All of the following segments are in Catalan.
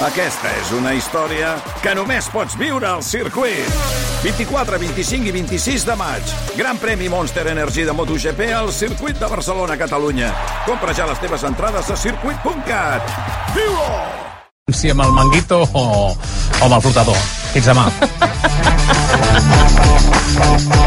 Aquesta és una història que només pots viure al circuit. 24, 25 i 26 de maig. Gran premi Monster Energy de MotoGP al circuit de Barcelona, Catalunya. Compra ja les teves entrades a circuit.cat. Viu-ho! Si amb el manguito o, o amb el flotador. Fins demà.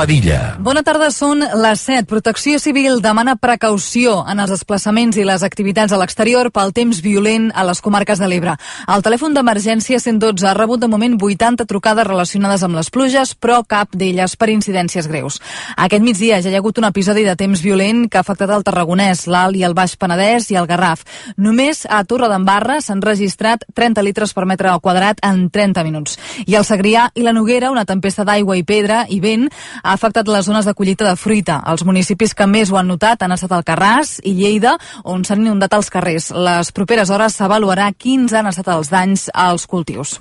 Padilla Bona tarda, són les 7. Protecció Civil demana precaució en els desplaçaments i les activitats a l'exterior pel temps violent a les comarques de l'Ebre. El telèfon d'emergència 112 ha rebut de moment 80 trucades relacionades amb les pluges, però cap d'elles per incidències greus. Aquest migdia ja hi ha hagut un episodi de temps violent que ha afectat el Tarragonès, l'Alt i el Baix Penedès i el Garraf. Només a Torredembarra s'han registrat 30 litres per metre quadrat en 30 minuts. I al Segrià i la Noguera, una tempesta d'aigua i pedra i vent ha afectat les zones de collita de fruita. Els municipis que més ho han notat han estat Alcarràs i Lleida, on s'han inundat els carrers. Les properes hores s'avaluarà quins han estat els danys als cultius.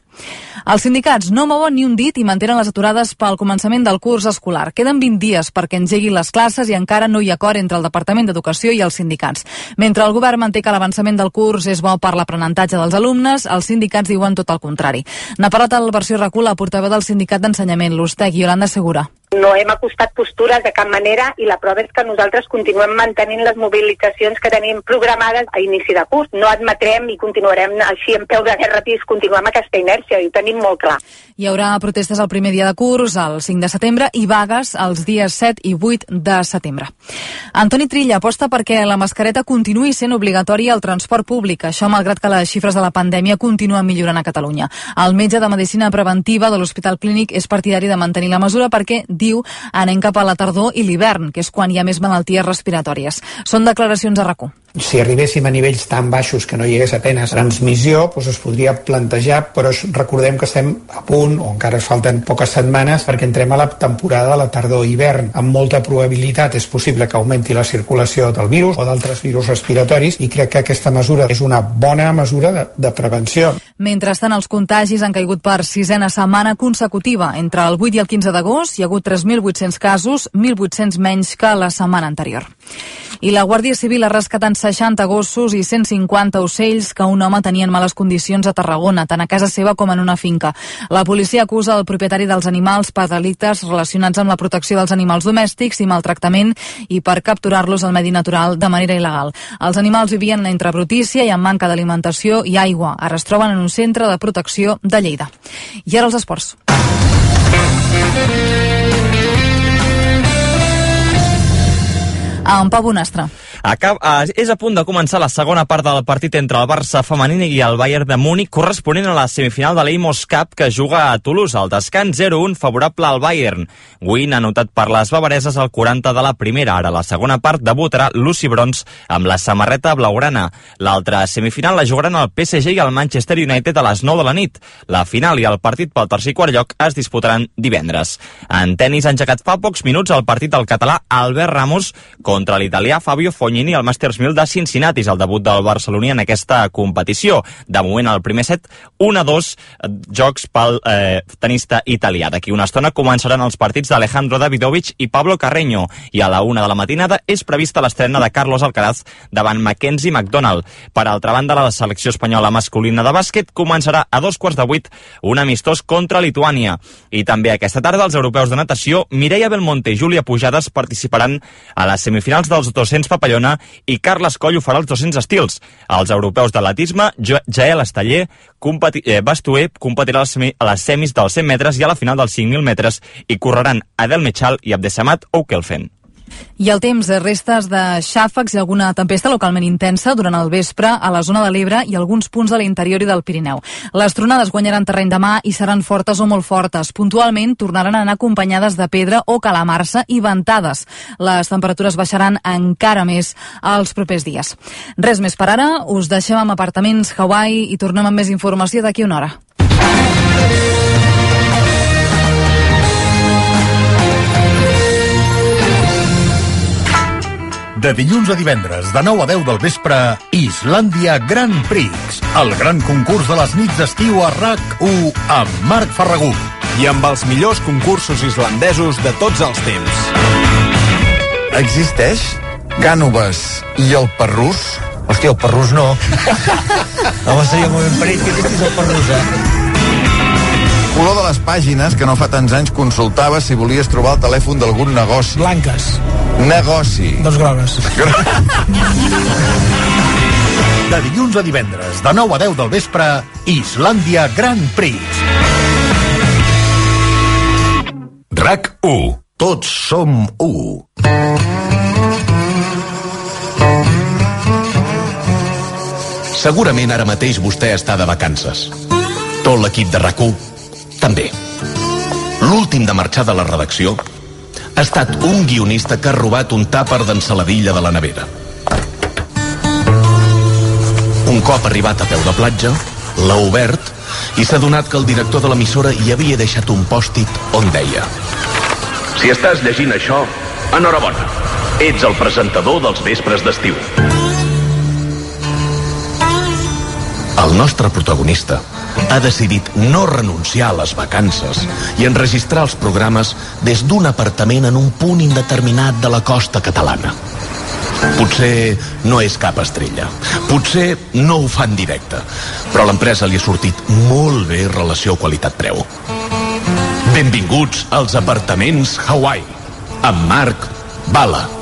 Els sindicats no mouen ni un dit i mantenen les aturades pel començament del curs escolar. Queden 20 dies perquè engeguin les classes i encara no hi ha acord entre el Departament d'Educació i els sindicats. Mentre el govern manté que l'avançament del curs és bo per l'aprenentatge dels alumnes, els sindicats diuen tot el contrari. N'ha parlat el versió recul la portaveu del Sindicat d'Ensenyament, l'Ustec, Yolanda Segura. No hem acostat postures de cap manera i la prova és que nosaltres continuem mantenint les mobilitzacions que tenim programades a inici de curs. No admetrem i continuarem així en peu de guerra i continuem aquesta inèrcia i ho tenim molt clar. Hi haurà protestes el primer dia de curs, el 5 de setembre, i vagues els dies 7 i 8 de setembre. Antoni Trilla aposta perquè la mascareta continuï sent obligatòria al transport públic, això malgrat que les xifres de la pandèmia continuen millorant a Catalunya. El metge de Medicina Preventiva de l'Hospital Clínic és partidari de mantenir la mesura perquè diu anem cap a la tardor i l'hivern, que és quan hi ha més malalties respiratòries. Són declaracions a RAC1 si arribéssim a nivells tan baixos que no hi hagués apenes transmissió, doncs es podria plantejar, però recordem que estem a punt, o encara es falten poques setmanes, perquè entrem a la temporada de la tardor-hivern. Amb molta probabilitat és possible que augmenti la circulació del virus o d'altres virus respiratoris i crec que aquesta mesura és una bona mesura de, de prevenció. Mentrestant, els contagis han caigut per sisena setmana consecutiva. Entre el 8 i el 15 d'agost hi ha hagut 3.800 casos, 1.800 menys que la setmana anterior. I la Guàrdia Civil ha rescatat 60 gossos i 150 ocells que un home tenia en males condicions a Tarragona, tant a casa seva com en una finca. La policia acusa el propietari dels animals per delictes relacionats amb la protecció dels animals domèstics i maltractament i per capturar-los al medi natural de manera il·legal. Els animals vivien entre brutícia i amb manca d'alimentació i aigua. Ara es troben en un centre de protecció de Lleida. I ara els esports. En Pau Bonastre. Acab eh, és a punt de començar la segona part del partit entre el Barça femení i el Bayern de Múnich, corresponent a la semifinal de l'Amos Cup que juga a Toulouse. El descans 0-1 favorable al Bayern. Ha anotat per les bavareses al 40 de la primera. Ara la segona part debutarà Lucy Brons amb la samarreta blaugrana. L'altra semifinal la jugaran el PSG i el Manchester United a les 9 de la nit. La final i el partit pel tercer i quart lloc es disputaran divendres. En tennis ha engegat fa pocs minuts el partit del català Albert Ramos contra l'italià Fabio Fognini al Masters 1000 de Cincinnati. El debut del barceloní en aquesta competició. De moment, el primer set, 1-2 jocs pel eh, tenista italià. D'aquí una estona començaran els partits d'Alejandro Davidovich i Pablo Carreño. I a la una de la matinada és prevista l'estrena de Carlos Alcaraz davant Mackenzie McDonald. Per altra banda, la selecció espanyola masculina de bàsquet començarà a dos quarts de vuit un amistós contra Lituània. I també aquesta tarda els europeus de natació Mireia Belmonte i Júlia Pujades participaran a les semifinals dels 200 papallona i Carles Coll ho farà als 200 estils. Els europeus d'atletisme, Jael Esteller, competi eh, Bastuer competirà a les semis dels 100 metres i a la final dels 5.000 metres i correran Adel Mechal i Abdesamat Oukelfen. I el temps, restes de xàfecs i alguna tempesta localment intensa durant el vespre a la zona de l'Ebre i alguns punts de l'interior i del Pirineu. Les tronades guanyaran terreny demà i seran fortes o molt fortes. Puntualment tornaran a anar acompanyades de pedra o calamarsa i ventades. Les temperatures baixaran encara més els propers dies. Res més per ara, us deixem amb apartaments Hawaii i tornem amb més informació d'aquí una hora. De dilluns a divendres, de 9 a 10 del vespre, Islàndia Grand Prix, el gran concurs de les nits d'estiu a RAC1 amb Marc Ferragut. I amb els millors concursos islandesos de tots els temps. Existeix Cànoves i el Perrús? Hòstia, el Perrús no. Home, seria molt ben parit que existís el Perrús, eh? Color de les pàgines que no fa tants anys consultaves si volies trobar el telèfon d'algun negoci. Blanques. Negoci. Dos grogues. De dilluns a divendres, de 9 a 10 del vespre, Islàndia Grand Prix. RAC 1. Tots som 1. Segurament ara mateix vostè està de vacances. Tot l'equip de rac també. L'últim de marxar de la redacció ha estat un guionista que ha robat un tàper d'ensaladilla de la nevera. Un cop arribat a peu de platja, l'ha obert i s'ha donat que el director de l'emissora hi havia deixat un pòstit on deia Si estàs llegint això, enhorabona. Ets el presentador dels vespres d'estiu. El nostre protagonista ha decidit no renunciar a les vacances i enregistrar els programes des d'un apartament en un punt indeterminat de la costa catalana. Potser no és cap estrella. Potser no ho fa en directe. Però l'empresa li ha sortit molt bé relació qualitat-preu. Benvinguts als apartaments Hawaii. Amb Marc Bala.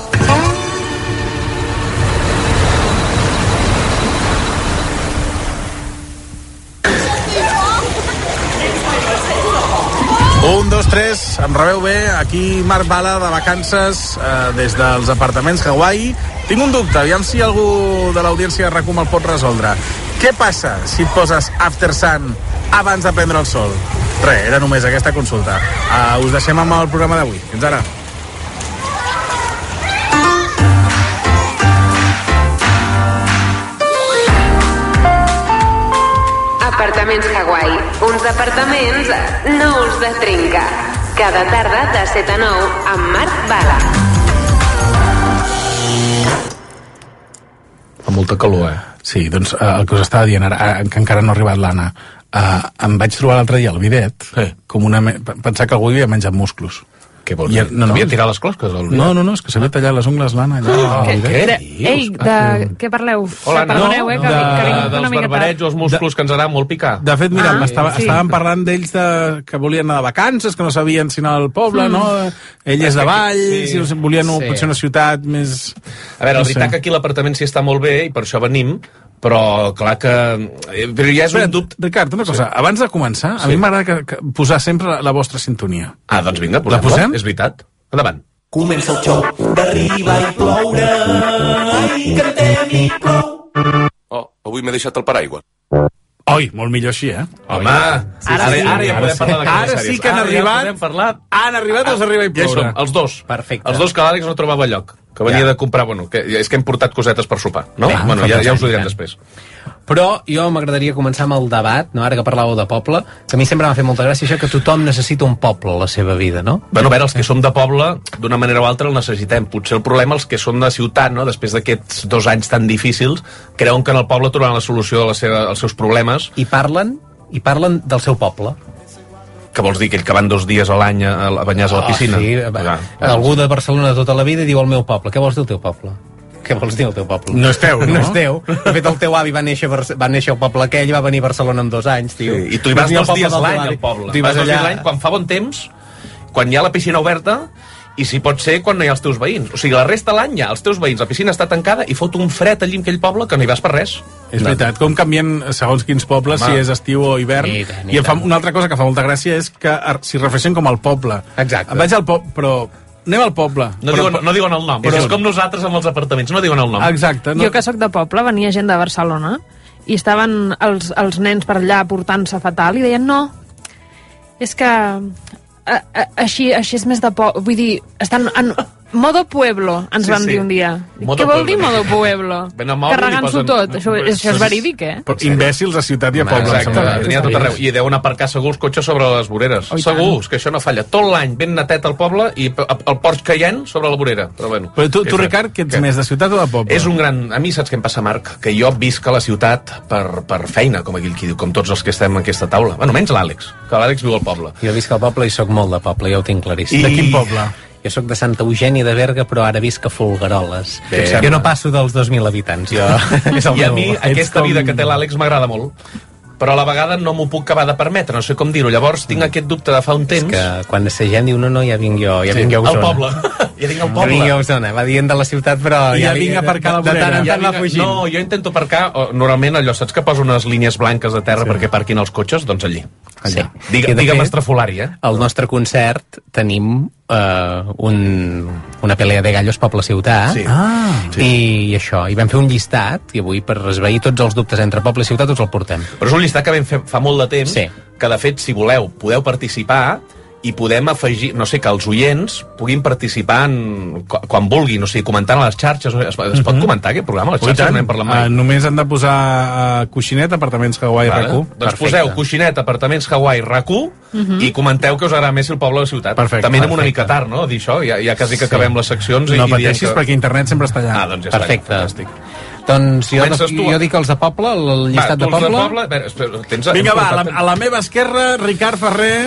Un, dos, tres, em rebeu bé, aquí Marc Bala de vacances eh, des dels apartaments Hawaii. Tinc un dubte, aviam si algú de l'audiència de RACUM el pot resoldre. Què passa si et poses After Sun abans de prendre el sol? Res, era només aquesta consulta. Uh, us deixem amb el programa d'avui. Fins ara. Apartaments Hawaii. Uns apartaments nous de trinca. Cada tarda de 7 a 9 amb Marc Bala. Fa molta calor, eh? Sí, doncs eh, el que us estava dient ara, eh, que encara no ha arribat l'Anna, eh, em vaig trobar l'altre dia al bidet, sí. com una... Me... pensar que algú havia menjat musclos. Què vols dir? No, no, Havia tirat les closques al No, no, no, és que s'havia tallat les ungles l'Anna allà. Ah, al bidet. què De, ei, de què parleu? Hola, no, Perdoneu, eh, que, de, que vinc una dels mica barbarets o els músculs que ens agrada molt picar. De fet, mira, Ah, ah, estava, sí. estàvem parlant d'ells de, que volien anar de vacances, que no sabien si anar al poble, Mm. no? Ell és de que Vall, aquí- sí. si volien Sí. potser una ciutat més... A veure, la no veritat que aquí l'apartament sí està molt bé i per això venim, però clar que... eh, Però ja és Espera, un dubte... Ricard, una cosa, abans de començar, a Sí. mi m'agrada que, que posar sempre la, la vostra sintonia. Ah, doncs vinga, La posem-la. posem? És veritat. Endavant. Comença el xoc d'arriba i ploure i cantem i plou. Oh, avui m'he deixat el paraigua. Oi, molt millor així, eh? Home, sí, ara, ara, ara ja podem parlar de coses Ara sí que han Ara ja arribat, podem parlar... han arribat els arriba i Ja ploure. som, els dos. Perfecte. Els dos que l'Àlex no trobava lloc. Que venia Ja. de comprar, bueno, que, és que hem portat cosetes per sopar, no? Bé, bueno, ja, ja us ho direm després. Però jo m'agradaria començar amb el debat, no? ara que parlàveu de poble, que a mi sempre m'ha fet molta gràcia això que tothom necessita un poble a la seva vida, no? Bueno, a veure, els que som de poble, d'una manera o altra el necessitem. Potser el problema, els que són de ciutat, no? després d'aquests dos anys tan difícils, creuen que en el poble trobaran la solució de la seva, als seus problemes. I parlen, i parlen del seu poble. Que vols dir, aquell que van dos dies a l'any a, a banyar a la piscina? Oh, sí, Ah, algú de Barcelona tota la vida diu el meu poble. Què vols dir el teu poble? Què vols dir el teu poble? No és teu, no? No és teu. De fet, el teu avi va néixer, va néixer al poble aquell va venir a Barcelona en dos anys, tio. Sí, I tu hi vas al dos dies a l'any al poble. Tu hi vas dos dies allà... quan fa bon temps, quan hi ha la piscina oberta, i si pot ser quan no hi ha els teus veïns. O sigui, la resta de l'any hi ha els teus veïns, la piscina està tancada i fot un fred allí en aquell poble que no hi vas per res. És veritat, com canvien segons quins pobles, Home. si és estiu o hivern. I tant, i I em fa, tant. una altra cosa que fa molta gràcia és que s'hi refereixen com al poble. Exacte. Vaig al poble, però anem al poble. No, però, diuen, no diuen el nom. Però... És com nosaltres amb els apartaments, no diuen el nom. Exacte. Jo que sóc de poble, venia gent de Barcelona i estaven els, els nens per allà portant-se fatal i deien no, és que a, a, així, així és més de poble. Vull dir, estan en, Modo Pueblo, ens Sí, van sí. dir un dia. Modo Què vol dir Pueblo. Modo Pueblo? Ben al mòbil i Carregant-s'ho posen- tot. Això, això és verídic, eh? Però imbècils a ciutat i a poble. Exacte, n'hi ha tot arreu. I deuen aparcar segur els cotxes sobre les voreres. Oh, i segur, tant. és que això no falla. Tot l'any ben netet al poble i el Porsche Cayenne sobre la vorera. Però, bueno, Però tu, tu? Ricard, que ets Què? més de ciutat o de poble? És un gran... A mi saps què em passa, Marc? Que jo visc a la ciutat per, per feina, com aquell qui diu, com tots els que estem en aquesta taula. Bueno, menys l'Àlex, que l'Àlex viu al poble. Jo visc al poble i sóc molt de poble, ja ho tinc claríssim. I- De quin poble? Jo sóc de Santa Eugènia de Berga, però ara visc a Folgueroles. Bé. jo no passo dels 2.000 habitants. Jo, és el I a mi ets aquesta com- vida que té l'Àlex m'agrada molt però a la vegada no m'ho puc acabar de permetre, no sé com dir-ho. Llavors tinc aquest dubte de fa un temps... que quan la gent diu no, no, ja vinc jo, ja Sí, vinc jo a al Osona. poble. Ja vinc al Ja poble. vinc jo a Osona, va dient de la ciutat, però... I ja vinc a aparcar la de, de tant en vorera. tant va vinc- fugint. No, jo intento aparcar, normalment allò, saps que posa unes línies blanques de terra sí. perquè parquin els cotxes? Doncs allí. Sí. Digue, digue'm fet, estrafolari, eh? Al nostre concert tenim eh, un, una pelea de gallos poble-ciutat Sí. Ah. i això, i vam fer un llistat i avui per esveir tots els dubtes entre poble i ciutat tots el portem. Però és un llistat que vam fer fa molt de temps, Sí. que de fet, si voleu, podeu participar i podem afegir, no sé, que els oients puguin participar en, quan, vulguin, o sigui, comentant a les xarxes. Es, es pot comentar aquest programa? Les i xarxes no parlat mai. Uh, només han de posar uh, coixinet, apartaments Hawaii Vale. RAC1. Doncs poseu coixinet, apartaments Hawaii, RAC1 Mhm. i comenteu que us agrada més el poble o la ciutat. Perfecte, També anem una perfecte. mica tard, no?, dir això. Ja, ja quasi que acabem les seccions. i, No i pateixis, que... perquè internet sempre està allà. Ah, doncs ja està. Perfecte. Fantàstic. Doncs jo, Comences tu, jo eh? dic els de poble, el llistat Va, de tu els poble. De poble a veure, espera, tens, Vinga, va, a la, a la meva esquerra, Ricard Ferrer,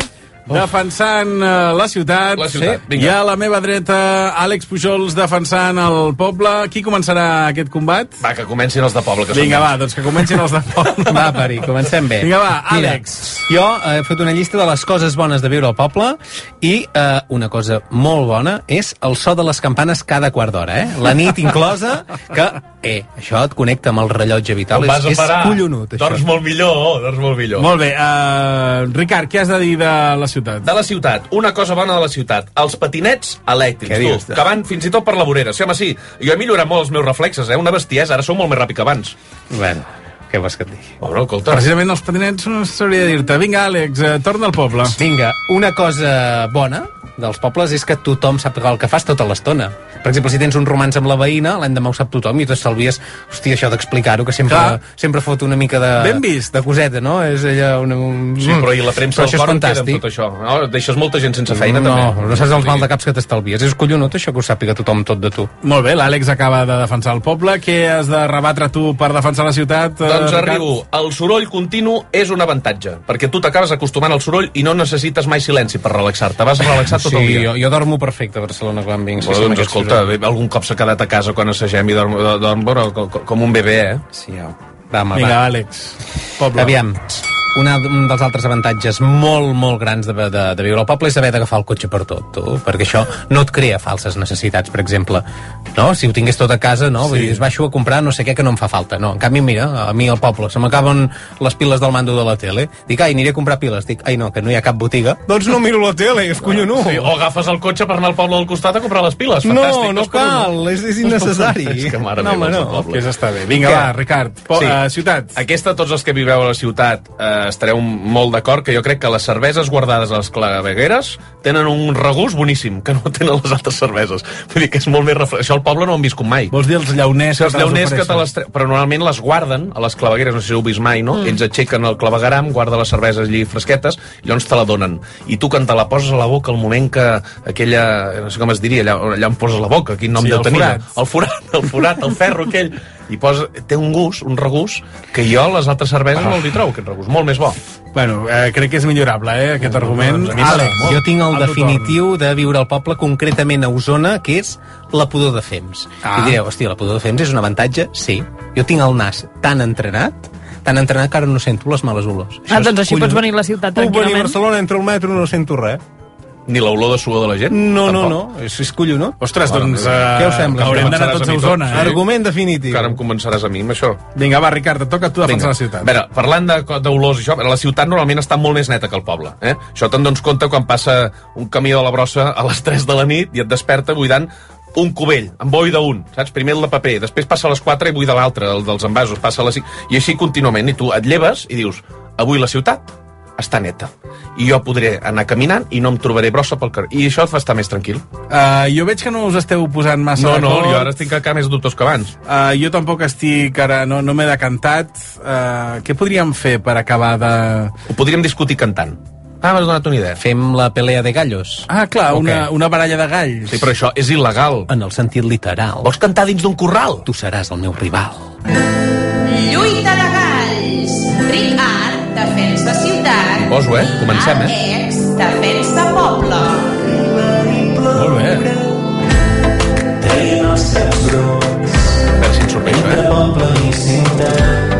defensant uh, la ciutat. La ciutat, Sí. vinga. I a la meva dreta, Àlex Pujols defensant el poble. Qui començarà aquest combat? Va, que comencin els de poble. Que Vinga, va, doncs que comencin els de poble. Va, Peri, comencem bé. Vinga, va, Mira, Àlex. jo eh, he fet una llista de les coses bones de viure al poble i eh, una cosa molt bona és el so de les campanes cada quart d'hora, eh? La nit inclosa, que, eh, això et connecta amb el rellotge vital. Vas és, és collonut, això. Dorms molt millor, dorms molt millor. Molt bé, uh, Ricard, què has de dir de la ciutat? De la ciutat, una cosa bona de la ciutat, els patinets elèctrics, tu, dius? que van fins i tot per la vorera. Sí, home, sí, jo he millorat molt els meus reflexes, eh? una bestiesa, ara sou molt més ràpid que abans. Bueno, què vols que et digui? Bueno, escolta. Precisament els patinets no s'hauria de dir-te. Vinga, Àlex, eh, torna al poble. Vinga, una cosa bona dels pobles és que tothom sap el que fas tota l'estona. Per exemple, si tens un romanç amb la veïna, l'endemà ho sap tothom i t'estalvies, hòstia, això d'explicar-ho, que sempre, Clar. sempre fot una mica de... Ben vist. De coseta, no? És allà una... Un... Sí, però i la premsa Però del cor en queda amb fantàstic. tot això? No? Deixes molta gent sense feina, no, també. No, saps els mal de caps que t'estalvies. És collonut, això, que ho sàpiga tothom tot de tu. Molt bé, l'Àlex acaba de defensar el poble. Què has de rebatre tu per defensar la ciutat? eh, Doncs arribo. El soroll continu és un avantatge, perquè tu t'acabes acostumant al soroll i no necessites mai silenci per relaxar-te. Vas relaxat tot sí, el dia. jo, jo dormo perfecte a Barcelona quan vinc. Bueno, sí, amb doncs escolta, soroll. bé, algun cop s'ha quedat a casa quan assagem i dorm, dorm però, com, com un bebè, eh? Sí, ja. Va, home, Vinga, va. Àlex, poble. Aviam, una, un dels altres avantatges molt, molt grans de, de, de viure al poble és haver d'agafar el cotxe per tot, tu, perquè això no et crea falses necessitats, per exemple. No? Si ho tingués tot a casa, no? Sí. Vull dir, es baixo a comprar no sé què que no em fa falta. No, en canvi, mira, a mi al poble se m'acaben les piles del mando de la tele. Dic, ai, aniré a comprar piles. Dic, ai, no, que no hi ha cap botiga. Doncs no miro la tele, és collonut. Sí, o agafes el cotxe per anar al poble del costat a comprar les piles. No, Fantàstic, no com cal, és, és innecessari. És que mare no, meva, no. poble. Que és està bé. Vinga, va, Ricard. Po Sí. uh, ciutat. Aquesta, tots els que viveu a la ciutat eh, estareu molt d'acord que jo crec que les cerveses guardades a les clavegueres tenen un regust boníssim, que no tenen les altres cerveses. Vull dir que és molt més refre... Això al poble no ho hem viscut mai. Vols dir els llauners Sí, els te les llauners que te les... tre- Però normalment les guarden a les clavegueres, no sé si ho heu vist mai, no? Mm. Ells aixequen el clavegaram, guarden les cerveses allí fresquetes, i llavors te la donen. I tu, quan te la poses a la boca, el moment que aquella... No sé com es diria, allà, allà on poses la boca, quin nom Sí, deu tenir? forat. El forat, el forat, el ferro aquell. I posa, té un gust, un regust, que jo a les altres cerveses no li trobo, aquest regust. Molt més bo. Bueno, eh, crec que és millorable, eh, aquest argument. doncs a mi m'agrada Àlex, molt. Jo tinc el el definitiu de viure al poble, concretament a Osona, que és la pudor de fems. Ah. I direu, hòstia, la pudor de fems és un avantatge? Sí. Jo tinc el nas tan entrenat, tan entrenat que ara no sento les males olors. Ah, doncs així collonut. pots venir a la ciutat Puc venir a tranquil·lament. Barcelona, entro al metro, no sento res. Ni l'olor de suor de la gent? No, no, Tampoc. no, és, és collonut. Ostres, Mare doncs... Uh, Què us sembla? Haurem d'anar Començaràs tots a Osona, tot. eh? Argument definitiu. Que ara em convenceràs a mi amb això. Vinga, va, Ricard, et toca a tu defensar la ciutat. A veure, parlant de- d'olors i això, la ciutat normalment està molt més neta que el poble. Eh? Això te'n dones compte quan passa un camió de la brossa a les 3 de la nit i et desperta buidant un cubell, amb boi d'un, saps? Primer el de paper, després passa a les 4 i buida l'altre, el dels envasos, passa a les 5, i així contínuament. I tu et lleves i dius, avui la ciutat està neta. I jo podré anar caminant i no em trobaré brossa pel carrer. I això et fa estar més tranquil. Uh, jo veig que no us esteu posant massa No, no, jo ara estic encara més dubtós que abans. Uh, jo tampoc estic ara, no, no m'he decantat. Uh, què podríem fer per acabar de... Ho podríem discutir cantant. Ah, m'has donat una idea. Fem la pelea de gallos. Ah, clar, Ok. una, una baralla de galls. Sí, però això és il·legal. En el sentit literal. Vols cantar dins d'un corral? Tu seràs el meu rival. Lluita de galls. Ricard, defensa ciutat. Poso, eh? Comencem, eh? Defensa poble. Molt bé. Brots A veure si ens surt bé, això, entre eh? poble i ciutat.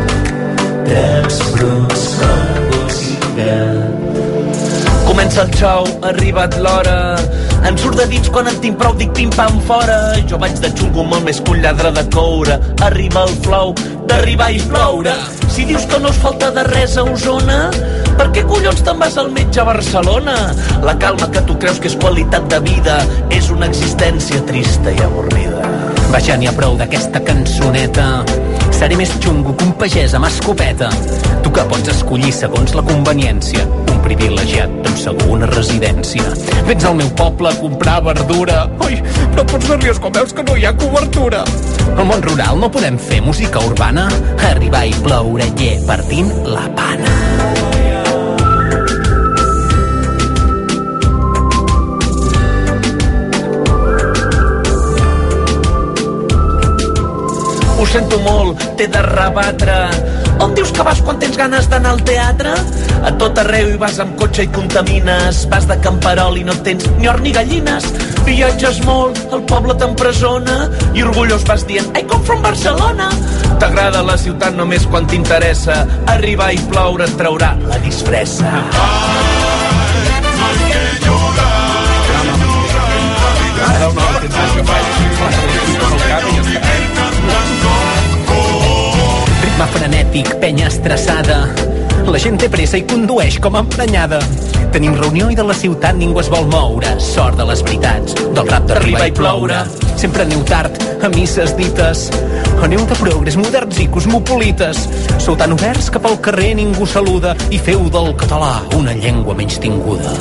Bruts com. Comença el xou, ha arribat l'hora. Em surt de dins quan en tinc prou, dic pim-pam fora. Jo vaig de xungo molt més que un lladre de coure. Arriba el flow d'arribar i ploure. Si dius que no us falta de res a Osona, per què collons te'n vas al metge a Barcelona? La calma que tu creus que és qualitat de vida és una existència trista i avorrida. Va, ja n'hi ha prou d'aquesta cançoneta. Seré més xungo que un pagès amb escopeta. Tu que pots escollir segons la conveniència. Un privilegiat, amb segona residència. Vens al meu poble a comprar verdura. Ui, però pots nerviós quan veus que no hi ha cobertura. Al món rural no podem fer música urbana? Arribar i ploure, lle, partint la pana. Ho sento molt, t'he de rebatre. On dius que vas quan tens ganes d'anar al teatre? A tot arreu hi vas amb cotxe i contamines. Vas de camperol i no tens ni or ni gallines. Viatges molt, el poble t'empresona i orgullós vas dient I come from Barcelona. T'agrada la ciutat només quan t'interessa. Arribar i ploure et traurà la disfressa. Ritme frenètic, penya estressada. La gent té pressa i condueix com emprenyada. Tenim reunió i de la ciutat ningú es vol moure. Sort de les veritats, del rap d'arribar i ploure. Sempre aneu tard, a misses dites. Aneu de progrés moderns i cosmopolites. Sou tan oberts que pel carrer ningú saluda i feu del català una llengua menys tinguda.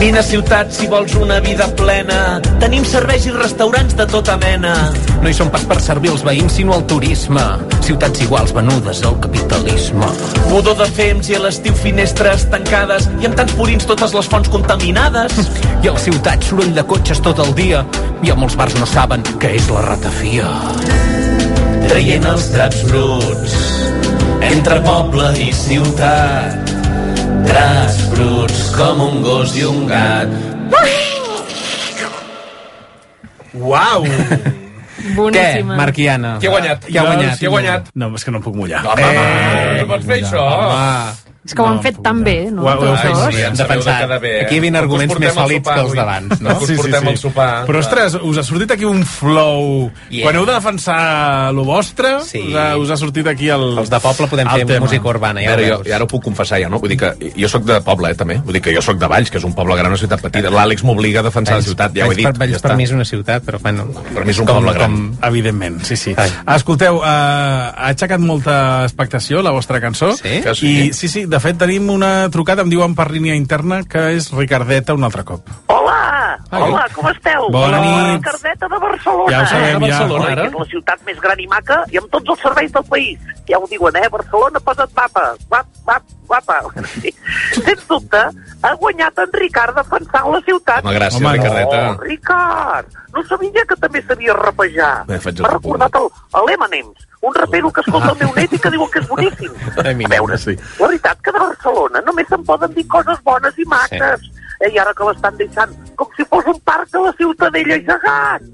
Vine a ciutat si vols una vida plena. Tenim serveis i restaurants de tota mena. No hi són pas per servir els veïns, sinó el turisme. Ciutats iguals venudes al capitalisme. Pudor de fems i a l'estiu finestres tancades i amb tants purins totes les fonts contaminades. I a la ciutat soroll de cotxes tot el dia i a molts bars no saben què és la ratafia. Traient els draps bruts entre poble i ciutat. Draps bruts com un gos i un gat. Uau! Boníssima. Què, Marquiana? Qui ha guanyat? Qui ha guanyat? Qui ha guanyat? No, és que no em puc mullar. Home, eh, no pots fer això. Home. És que ho han fet tan bé, no? Ho- ho heu fet ens de pensar, quedar bé, eh? aquí hi havia arguments més sòlids que els d'abans, no? Us portem al sopar. Però, ostres, us ha sortit aquí un flow... Yeah. Quan heu de defensar lo vostre, Sí. us, ha, us ha sortit aquí el... Els de poble podem fer tema. música urbana, ja ho veure, jo, ara ho puc confessar ja, no? Vull dir que jo sóc de poble, eh, també. Vull dir que jo sóc de Valls, que és un poble gran, una ciutat petita. L'Àlex m'obliga a defensar la ciutat, ja ho he dit. Per, Valls ja per mi és una ciutat, però bueno... Per mi és un com, poble gran. Com, Evidentment, sí, sí. Ai. Escolteu, uh, ha aixecat molta expectació la vostra cançó. Sí? Sí. I sí, sí, de fet tenim una trucada, em diuen per línia interna, que és Ricardeta un altre cop. Hola, Ai. hola, com esteu? Bona Hola, nit. Ricardeta de Barcelona. Ja ho sabem, eh? ja. Barcelona, ara? és la ciutat més gran i maca i amb tots els serveis del país. Ja ho diuen, eh? Barcelona, posa't mapa. Guap, guap, guapa. Sí. Sens dubte, ha guanyat en Ricard defensant la ciutat. Home, gràcies, Home, Ricardeta. Oh, Ricard! No sabia que també sabia rapejar. M'ha recordat el, el Emanems, un rapero que escolta el meu net i que diuen que és boníssim. A veure, sí. la veritat que de Barcelona només se'n poden dir coses bones i maques. Sí. Eh, I ara que l'estan deixant com si fos un parc a la Ciutadella i Segat,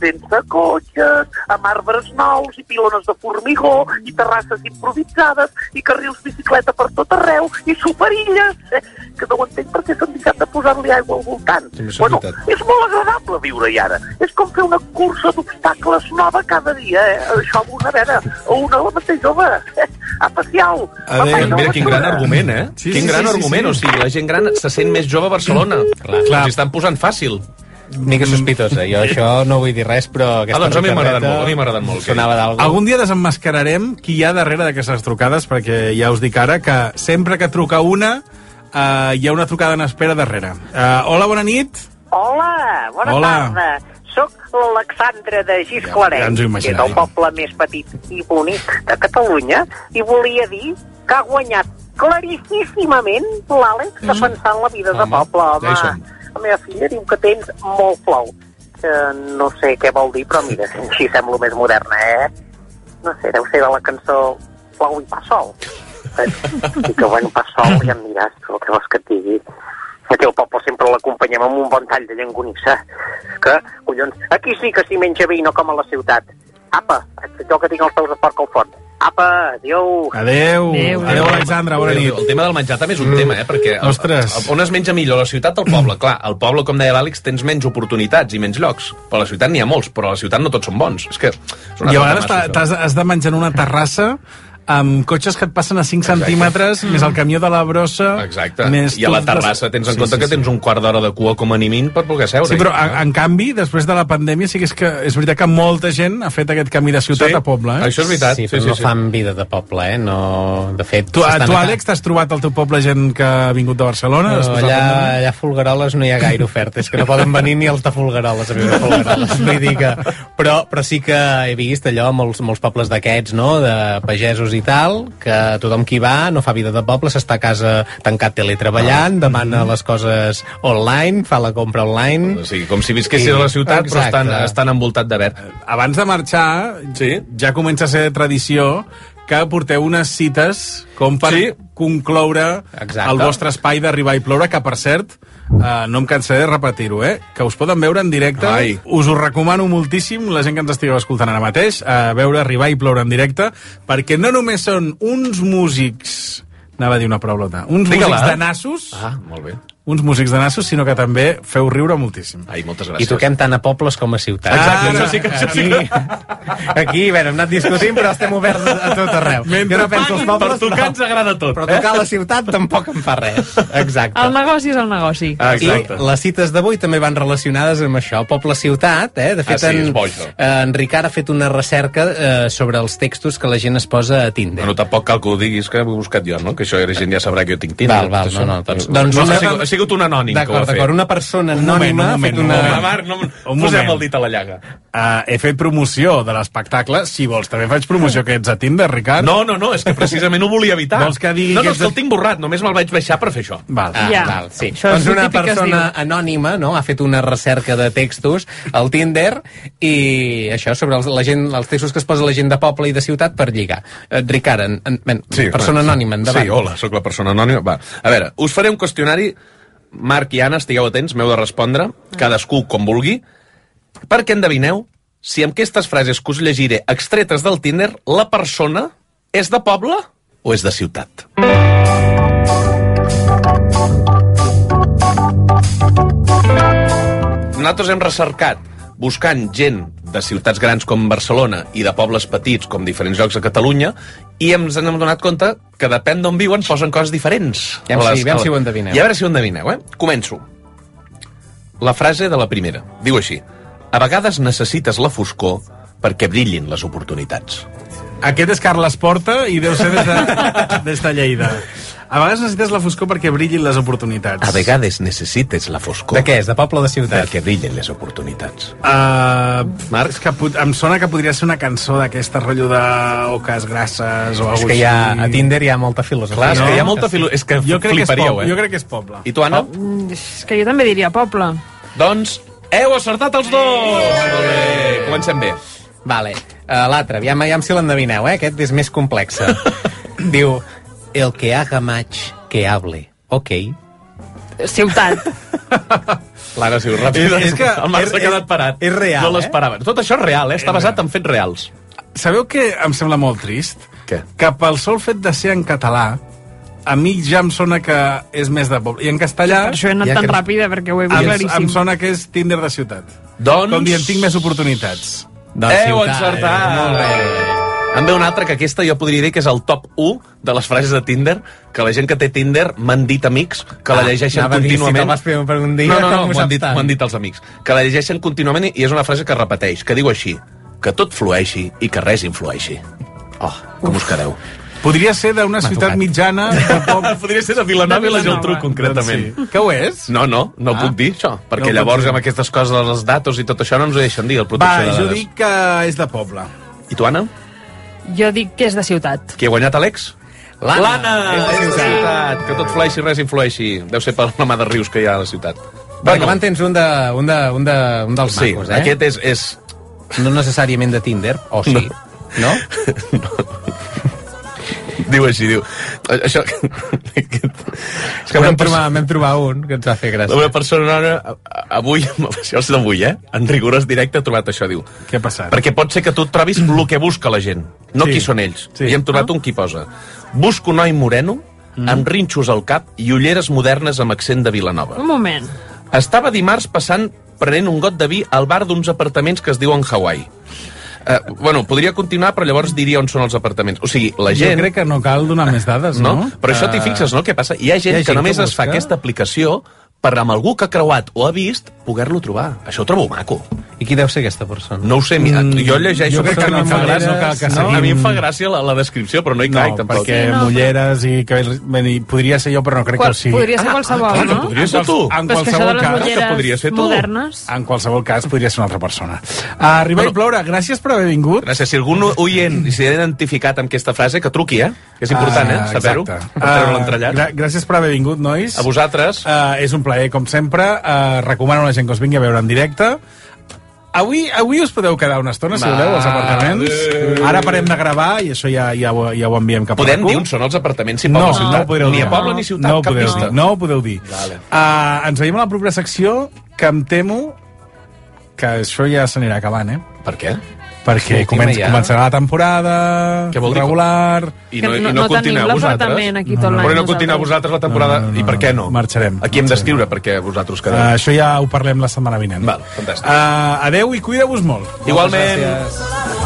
sense cotxes, amb arbres nous i pilones de formigó i terrasses improvisades i carrils bicicleta per tot arreu i superilles, eh, que no ho entenc perquè s'han deixat de posar-li aigua al voltant. Sí, és bueno, veritat. és molt agradable viure-hi ara. És com fer una cursa d'obstacles nova cada dia, eh? Això amb una vera o una la mateixa home. Eh? Especial. Mira, mira, quin gran argument, eh? Sí, quin sí, gran sí, sí, argument. sí. O sigui, la gent gran se sent més jove a Barcelona. Clar. Clar. Els hi estan posant fàcil. Mica sospitosa. Jo això no vull dir res, però Ah, doncs a mi m'agraden molt, a mi m'agraden molt, Sonava d'algú. Algun dia desenmascararem qui hi ha darrere d'aquestes trucades, perquè ja us dic ara que sempre que truca una, uh, hi ha una trucada en espera darrere. Uh, hola, bona nit. Hola, bona Hola. tarda. Soc l'Alexandra de Gisclareny, Ja- ja ens ho que és el poble més petit i bonic de Catalunya, i volia dir que ha guanyat claríssimament l'Àlex Mm. defensant la vida de poble. Home, ja la meva filla diu que tens molt flou. Que no sé què vol dir, però mira, així sembla més moderna, eh? No sé, deu ser de la cançó Flou i pa sol. I que bueno, pa sol, ja em diràs el que vols que et digui. Aquí al poble sempre l'acompanyem amb un bon tall de llangonissa. Que, collons, aquí sí que s'hi menja bé i no com a la ciutat. Apa, jo que tinc els peus de porc al forn. Apa, adéu. Adeu. Adéu, Adéu, adéu. Alexandra, bona nit. El tema del menjar també és un tema, eh? Perquè el, Ostres. el, on es menja millor, la ciutat o el poble? Clar, al poble, com deia l'Àlex, tens menys oportunitats i menys llocs. Però a la ciutat n'hi ha molts, però a la ciutat no tots són bons. És que... És una I a vegades massa, has de menjar en una terrassa amb cotxes que et passen a 5 centímetres, més el camió de la brossa... Exacte. Més I a la terrassa tens en Sí, compte sí, que sí. tens un quart d'hora de cua com a mínim per poder seure. Sí, però en, en canvi, després de la pandèmia, sí que és que és veritat que molta gent ha fet aquest camí de ciutat Sí, a poble, eh? això és veritat. Sí, però Sí, sí, no sí. fan vida de poble, eh? No... De fet... Tu, tu Àlex, t'has trobat al teu poble gent que ha vingut de Barcelona? No, allà, allà a Folgueroles no hi ha gaire oferta, és que no poden venir ni els de Folgueroles a viure a Folgueroles. Vull dir que... Però, però sí que he vist allò, molts, molts pobles d'aquests, no?, de pagesos i tal, que tothom qui va no fa vida de poble, s'està a casa tancat teletreballant, demana les coses online, fa la compra online... O sigui, com si visquessis a la ciutat, però estan, estan envoltat de verd. Abans de marxar, sí? ja comença a ser tradició que porteu unes cites com per sí? concloure Exacte. el vostre espai d'arribar i ploure, que per cert, eh, no em cansaré de repetir-ho, eh? que us poden veure en directe. Ai. Us ho recomano moltíssim, la gent que ens estigueu escoltant ara mateix, a veure arribar i ploure en directe, perquè no només són uns músics anava a dir una paraulota, uns Digue-la. músics de nassos, Ah, molt bé. Uns músics de nassos, sinó que també feu riure moltíssim. Ai, moltes I toquem tant a pobles com a ciutats. Exacte, Aquí- això sí que- això sí aquí, aquí, bé, hem anat discutint, però estem oberts a tot arreu. Mentre jo no penso pobles, per tocar ens agrada tot, Però eh? tocar a la ciutat tampoc em fa res. Exacte. El negoci és el negoci. Ah, I les cites d'avui també van relacionades amb això, poble-ciutat, eh? De fet, Ah, sí, en, bo, eh, en Ricard ha fet una recerca eh, sobre els textos que la gent es posa a Tinder. Bueno, tampoc cal que ho diguis, que ho he buscat jo, no? Que això la gent ja sabrà que jo tinc Tinder. Val, val, no, no, doncs- no, doncs no, una- sigut, un anònim que ho D'acord, ha fet. d'acord. Una persona Un moment, anònima un ha moment, fet un una... moment. No, Un posem moment. el dit a la llaga. Uh, he fet promoció de l'espectacle. Si vols, també faig promoció que ets a Tinder, Ricard. No, no, no, és que precisament ho volia evitar. Vols que digui no, que no, és que el tinc borrat, només me'l vaig baixar per fer això. Val. Ah, Ja. val, sí. Això doncs una persona anònima no, ha fet una recerca de textos al Tinder i això sobre els, la gent, els textos que es posa la gent de poble i de ciutat per lligar. Eh, Ricard, en, en, en, persona clar. anònima, endavant. Sí, hola, sóc la persona anònima. Va, a veure, us faré un qüestionari. Marc i Anna, estigueu atents, m'heu de respondre, cadascú com vulgui, perquè endevineu si amb aquestes frases que us llegiré extretes del Tinder, la persona és de poble o és de ciutat? Nosaltres hem recercat buscant gent de ciutats grans com Barcelona i de pobles petits com diferents llocs a Catalunya i ens hem donat compte que depèn d'on viuen posen coses diferents. Aviam A si- les- la- si ho endevineu. I a veure si ho endevineu, eh? Començo. La frase de la primera. Diu així. A vegades necessites la foscor perquè brillin les oportunitats. Aquest és Carles Porta i deu ser des de, des de Lleida. A vegades necessites la foscor perquè brillin les oportunitats. A vegades necessites la foscor. De què és? De poble o de ciutat? Perquè brillen les oportunitats. Uh, Marc, que pot, em sona que podria ser una cançó d'aquesta rotllo de oques grasses o És alguna que hi ha, a Tinder hi ha molta filosofia. Clar, és que hi ha molta filo... És que Jo crec que és fliparíeu, poble, eh? jo crec que és poble. I tu, Anna? Mm, És que jo també diria poble. Doncs heu acertat els dos! Molt bé, comencem bé. Vale. Uh, L'altre, aviam, aviam si l'endevineu, eh? Aquest és més complex. Diu, el que haga match, que hable. Ok. Ciutat. L'Anna sigut ràpid. És- és que el Marc s'ha quedat parat. és real, No eh? l'esperava. Tot això és real, eh? Està És basat real. en fets reals. Sabeu que em sembla molt trist? Què? Que pel sol fet de ser en català, a mi ja em sona que és més de poble. I en castellà... Per això he anat Ja tan que- ràpida, perquè ho he vist Em, claríssim. em sona que és Tinder de ciutat. Doncs... Com dient, tinc més oportunitats. Doncs Heu ciutat. encertat. Molt bé. Em ve una altra que aquesta jo podria dir que és el top 1 de les frases de Tinder, que la gent que té Tinder m'han dit amics que la Ah, llegeixen anava a dir, si contínuament. fer per un dia, no, no, no, m'ho han dit, han dit els amics. Que la llegeixen contínuament i és una frase que repeteix, que diu així, que tot flueixi i que res influeixi. Oh, com us quedeu? Podria ser d'una ciutat mitjana de poc... Podria ser de Vilanova i la Geltrú, concretament. Doncs sí. Que ho és? No, no, no Ah. puc dir això, perquè No llavors amb aquestes coses dels datos i tot això no ens ho deixen dir, el Va, protecció de jo dades. dic que és de poble. I tu, Anna? Jo dic que és de ciutat. Qui ha guanyat, Àlex? L'Anna. És de ciutat. Que tot flueixi, res influeixi. Deu ser per la mà de rius que hi ha a la ciutat. Perquè van tens un, de, un, de, un, de, un dels Sí, macos, eh? aquest és, és... No necessàriament de Tinder, o sí, no? Diu així, diu... Això... És que vam trobar, vam trobar un que ens va fer gràcia. Una persona a- a- avui, això és d'avui, eh? En rigorós directe ha trobat això, diu. Què ha passat? Perquè pot ser que tu trobis el que busca la gent, no Sí. qui són ells. Sí. I hem trobat un qui posa. Busco un noi moreno, amb rinxos al cap i ulleres modernes amb accent de Vilanova. Un moment. Estava dimarts passant prenent un got de vi al bar d'uns apartaments que es diuen Hawaii. Uh, bueno, podria continuar, però llavors diria on són els apartaments. O sigui, la gent... Jo crec que no cal donar més dades, no? no? Però això t'hi Eh, fixes, no? Què passa? Hi ha gent, hi ha gent que només que es fa aquesta aplicació per amb algú que ha creuat o ha vist poder-lo trobar. Això ho trobo maco. I qui deu ser aquesta persona? No ho sé, mira, Mm, jo llegeixo jo crec que a mi em no fa gràcia, no cal que no? a mi em fa gràcia la, la descripció, però no hi No, caic tampoc. perquè Sí, no, mulleres i cabells... Bé, podria ser jo, però no crec Qual- que ho sigui. podria ser qualsevol, clar, que no? podria ser tu. En que qualsevol cas... ulleres podria ser tu. modernes... En qualsevol cas, podria ser una altra persona. Uh, arribar i ploure, gràcies per haver vingut. Gràcies. Si algun oient s'ha identificat amb aquesta frase, que truqui, eh? Que és important, eh? Ah, Saber-ho. treure Ah, l'entrellat. gra- gràcies per haver vingut, nois. A vosaltres. Uh, és un plaer, com sempre. Uh, recomano a la gent que us vingui a veure en directe. Avui, avui us podeu quedar una estona, si voleu, als apartaments. adéu. Ara parem de gravar i això ja, ja, ho, ja ho enviem cap a Podem RAC1. dir on són els apartaments, si no, ciutat? no ho podreu ni a poble ni ciutat, no cap podeu pista. dir, no ho podeu dir. Vale. Uh, ens veiem a la propera secció, que em temo que això ja s'anirà acabant, eh? Per què? Perquè L'última comença, ja. començarà la temporada Què vol dir? regular... I Que no, i no- no, no tenim continueu vosaltres? l'apartament aquí tot l'any Però no continueu vosaltres la temporada. No, no, no, I per què no? marxarem, Aquí hem d'escriure perquè vosaltres quedeu. Uh, això ja ho parlem la setmana vinent. Val, fantàstic. Uh, adeu i cuideu-vos molt. Igualment. Moltes gràcies.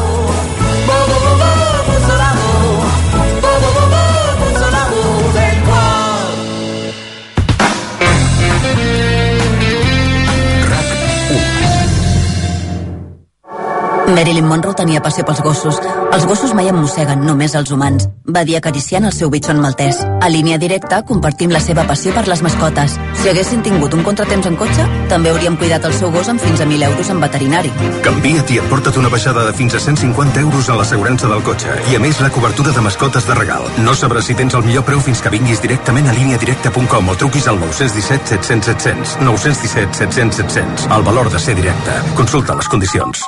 Marilyn Monroe tenia passió pels gossos. Els gossos mai em mosseguen, només els humans, va dir acariciant el seu bitxon maltès. A línia directa compartim la seva passió per les mascotes. Si haguessin tingut un contratemps en cotxe, també hauríem cuidat el seu gos amb fins a 1.000 euros en veterinari. Canvia't i emporta't una baixada de fins a 150 euros en l'assegurança del cotxe i a més la cobertura de mascotes de regal. No sabràs si tens el millor preu fins que vinguis directament a líniadirecta.com o truquis al 917 700 700. 917 700 700. El valor de ser directe. Consulta les condicions.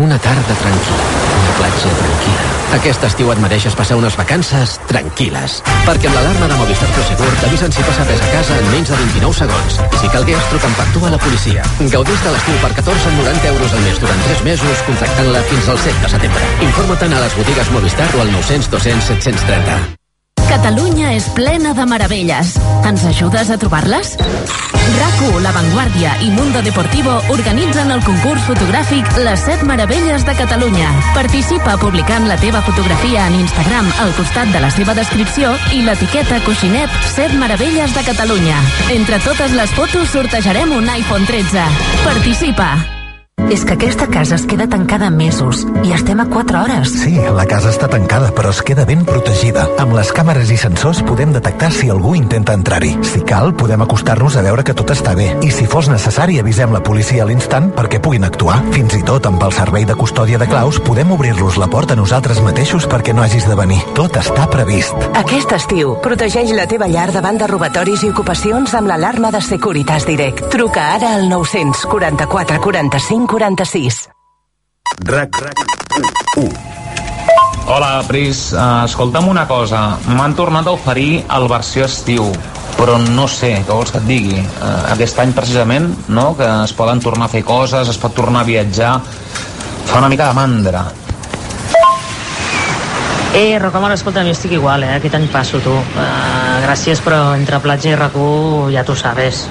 Una tarda tranquil·la, una platja tranquil·la. Aquest estiu et mereixes passar unes vacances tranquil·les. Perquè amb l'alarma de Movistar Prosegur t'avisen si passa res a casa en menys de 29 segons. I si calgués, truquen per tu a la policia. Gaudís de l'estiu per 14,90 euros al mes durant 3 mesos, contractant-la fins al 7 de setembre. Informa't a les botigues Movistar o al 900 200 730. Catalunya és plena de meravelles. Ens ajudes a trobar-les? RACU, La Vanguardia i Mundo Deportivo organitzen el concurs fotogràfic Les 7 Meravelles de Catalunya. Participa publicant la teva fotografia en Instagram al costat de la seva descripció i l'etiqueta coixinet 7 Meravelles de Catalunya. Entre totes les fotos sortejarem un iPhone 13. Participa! És que aquesta casa es queda tancada mesos i estem a 4 hores. Sí, la casa està tancada, però es queda ben protegida. Amb les càmeres i sensors podem detectar si algú intenta entrar-hi. Si cal, podem acostar-nos a veure que tot està bé. I si fos necessari, avisem la policia a l'instant perquè puguin actuar. Fins i tot amb el servei de custòdia de claus podem obrir-los la porta a nosaltres mateixos perquè no hagis de venir. Tot està previst. Aquest estiu, protegeix la teva llar davant de robatoris i ocupacions amb l'alarma de Securitas Direct. Truca ara al 944 45 46. RAC 1. Hola, Pris. Uh, escolta'm una cosa. M'han tornat a oferir el versió estiu, però no sé, què vols que et digui? Uh, aquest any, precisament, no?, que es poden tornar a fer coses, es pot tornar a viatjar, fa una mica de mandra. Eh, Rocamora, escolta, jo estic igual, eh? Aquest any passo, tu. Uh, gràcies, però entre platja i RAC1 ja tu sabes.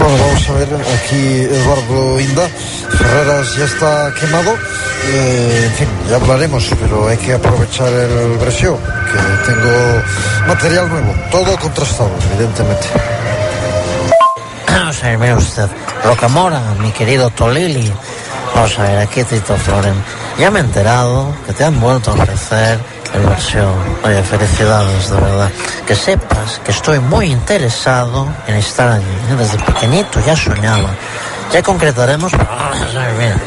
Bueno, vamos a aquí Eduardo Inda, Ferreras ya está quemado. Eh, en fin, ya hablaremos, pero hay que aprovechar el Brescio, que tengo material nuevo, todo contrastado, evidentemente. Vamos a ver, usted. Rocamora, mi querido Tolili. Ver, aquí Tito Floren. Ya me he enterado que te han vuelto a ofrecer el versión. Oye, felicidades, de verdad. Que sepas que estoy muy interesado en estar allí. Desde pequeñito ya soñaba. Ya concretaremos,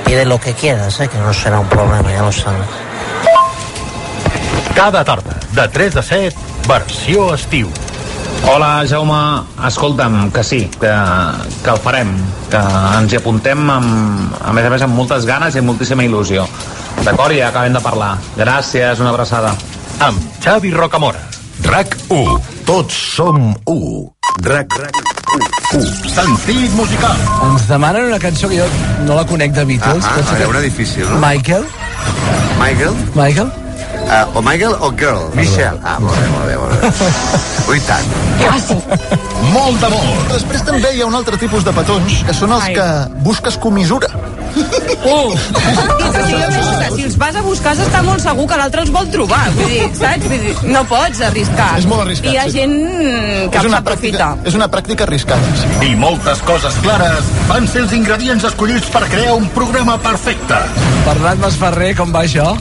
pide lo que quieras, ¿eh? que no será un problema, ya lo sabes. Cada tarda, de 3 a 7, versió estiu. Hola, Jaume. Escolta'm, que sí, que, que el farem, que ens hi apuntem amb, a més a més amb moltes ganes i amb moltíssima il·lusió. D'acord? Ja acabem de parlar. Gràcies, una abraçada. Amb Xavi Rocamora. RAC 1. Tots som 1. RAC, RAC 1. Sentit musical. Ens demanen una cançó que jo no la conec de Beatles. Ah, Penso a veure, difícil, no? Michael? Michael? Michael? Uh, o Michael o Girl? Michelle. Ah, molt bé, molt bé, molt bé. Ui, tant. Molt d'amor. Després també hi ha un altre tipus de petons, que són els Ai. que busques comissura. Uh! Sí, jo penso que si els vas a buscar d'estar molt segur que l'altre els vol trobar. Vull dir, saps? Vull dir, no pots arriscar. És molt arriscat, I hi ha sí. gent que s'aprofita. és una pràctica arriscada. Sí. I moltes coses clares van ser els ingredients escollits per crear un programa perfecte. Bernat Masferrer, com va això?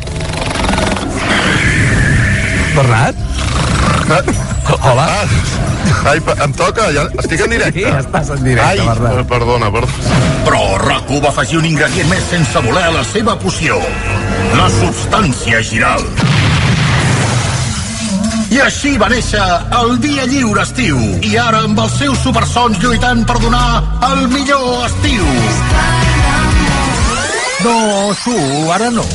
Bernat? Hola. Ai, pa- em toca, ja estic en directe. Sí, estàs en directe, Ai, Bernat. eh, perdona, perdona. Però RAC1 va afegir un ingredient més sense voler a la seva poció. La substància giral. I així va néixer el Dia Lliure Estiu. I ara amb els seus supersons lluitant per donar el millor estiu. No, Su, ara no.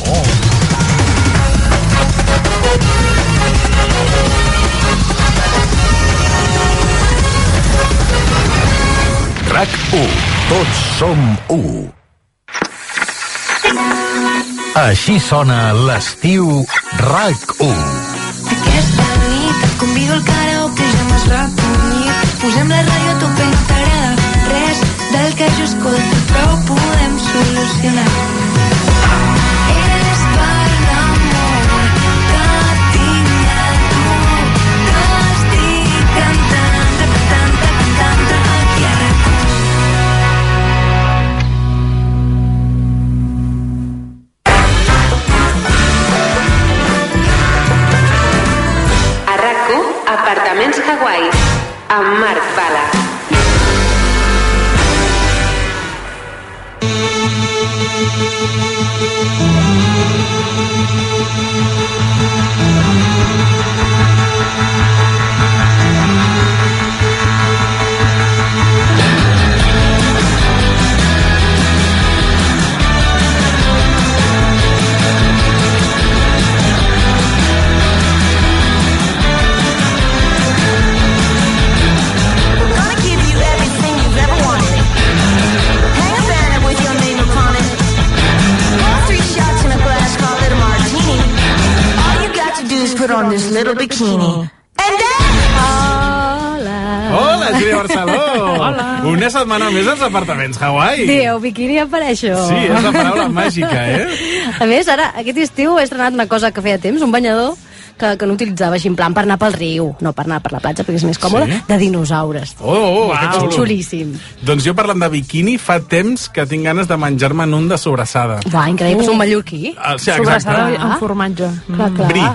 RAC 1. Tots som 1. Així sona l'estiu RAC 1. Aquesta nit et convido al karaoke, ja m'has recollit. Posem la ràdio a tope, no t'agrada res del que jo escolto, però podem solucionar. Amb Marc Bala. Little bikini. And then... Hola, Júlia Barceló! Hola! Una setmana més als apartaments Hawaii. Dieu, biquini apareixo. Sí, és la paraula màgica, eh? A més, ara, aquest estiu he estrenat una cosa que feia temps, un banyador que, que no utilitzava així en plan per anar pel riu, no per anar per la platja perquè és més còmode, Sí? de dinosaures. Oh, oh, que xulo. Xulíssim. Doncs jo parlant de biquini, fa temps que tinc ganes de menjar-me un de sobrassada. Va, increïble, és un mallorquí. Ah, sí, exacte. Sobrassada amb formatge. Clar, clar. Bri.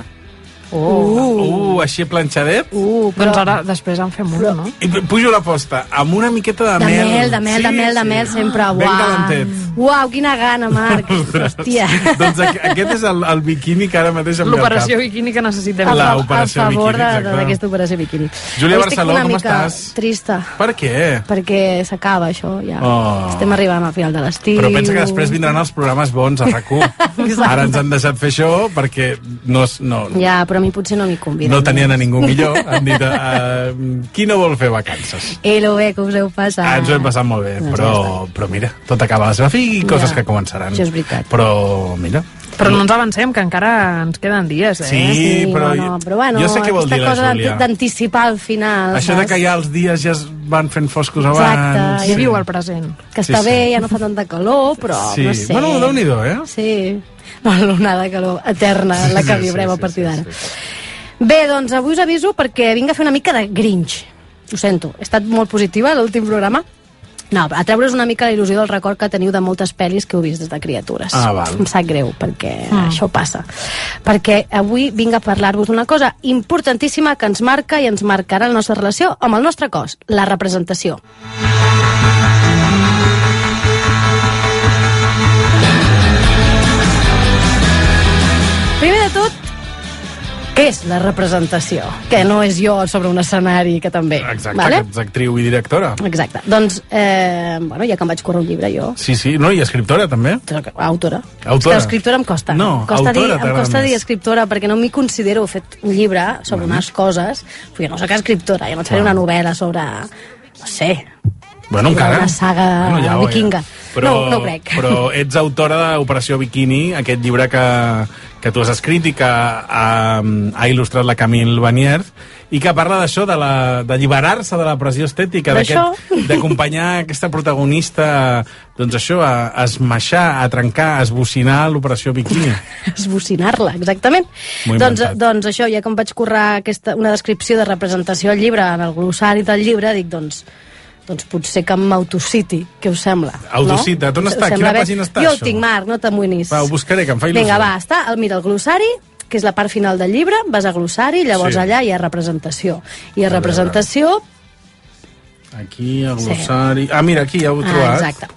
Oh. Uh, així planxadet. Uh, Doncs ara, després en fem un, no? I pujo la posta amb una miqueta de, De mel. mel, de mel, de mel, de mel, sempre. Ben Uau. calentet. Uau, quina gana, Marc. Hòstia. doncs aqu- aquest és el, el biquini que ara mateix em ve al L'operació biquini que necessitem. A, a operació favor d'aquesta operació biquini. Júlia Barceló, una com mica estàs? trista, Per què? perquè s'acaba això, ja. Oh. Estem arribant al final de l'estiu. Però pensa que després vindran els programes bons a rac Ara ens han deixat fer això perquè no, no, Ja, però a mi potser no m'hi conviden. no tenien a ningú millor. Han dit, uh, qui no vol fer vacances? I lo bé que us heu passat. Ah, ens ho hem passat molt bé, Doncs però, però mira, tot acaba a la seva fi i coses Ja, que començaran. això és veritat. Però, mira, Però no ens avancem, que encara ens queden dies, eh? Sí, però no, però bueno, jo sé què vol dir la cosa Júlia. d'anticipar el final. Això de saps? que ja els dies ja es van fent foscos Exacte, abans. i viu el present. Que Sí, està sí. bé, ja no fa tanta calor, però Sí. no sé. Bueno, Déu-n'hi-do, eh? Sí, una l'onada de calor eterna en la que Sí, sí, viurem sí, a partir d'ara. Bé, doncs avui us aviso perquè vinc a fer una mica de Grinch. Ho sento, he estat molt positiva l'últim programa. No, a treure's una mica la il·lusió del record que teniu de moltes pel·lis que heu vist des de criatures. Ah, val. Em sap greu, perquè Mm. això passa. Perquè avui vinc a parlar-vos d'una cosa importantíssima que ens marca i ens marcarà la nostra relació amb el nostre cos, la representació. Primer de tot, què és la representació? Que no és jo sobre un escenari, que també. Exacte, vale? que ets actriu i directora. Exacte. Doncs, eh, bueno, ja que em vaig córrer un llibre jo, Sí, sí, no, i escriptora també. autora. Autora. És escriptora em costa. No, em costa, dir, autora em t'agrada costa dir escriptora perquè no m'hi considero. Fet un llibre sobre unes coses, però jo no soc escriptora, jo no et faré una novel·la sobre, no sé, Bueno, encara. una saga Bueno, ja vikinga. Però, no, no crec. Però ets autora d'Operació Bikini, aquest llibre que, que tu has escrit i que ha, ha il·lustrat la Camille Vanier i que parla d'això, de d'alliberar-se de la pressió estètica, d'acompanyar aquesta protagonista doncs això, a, a esmaixar, a trencar, a esbocinar l'Operació Bikini. esbocinar-la, exactament. Doncs, inventat. doncs això, ja em vaig currar aquesta, una descripció de representació al llibre, en el glossari del llibre, dic, doncs, doncs potser que m'autociti, què us sembla? Autocita, on Us està? Quina bé? pàgina està, Jo això? el tinc, Marc, no t'amoïnis. Va, ho buscaré, que em fa il·lusió. Vinga, va, està, el, mira, el glossari, que és la part final del llibre, vas a glossari, llavors Sí. allà hi ha representació. I a representació... Aquí, el glossari... Ah, mira, aquí ja ho he Ah, trobat. exacte.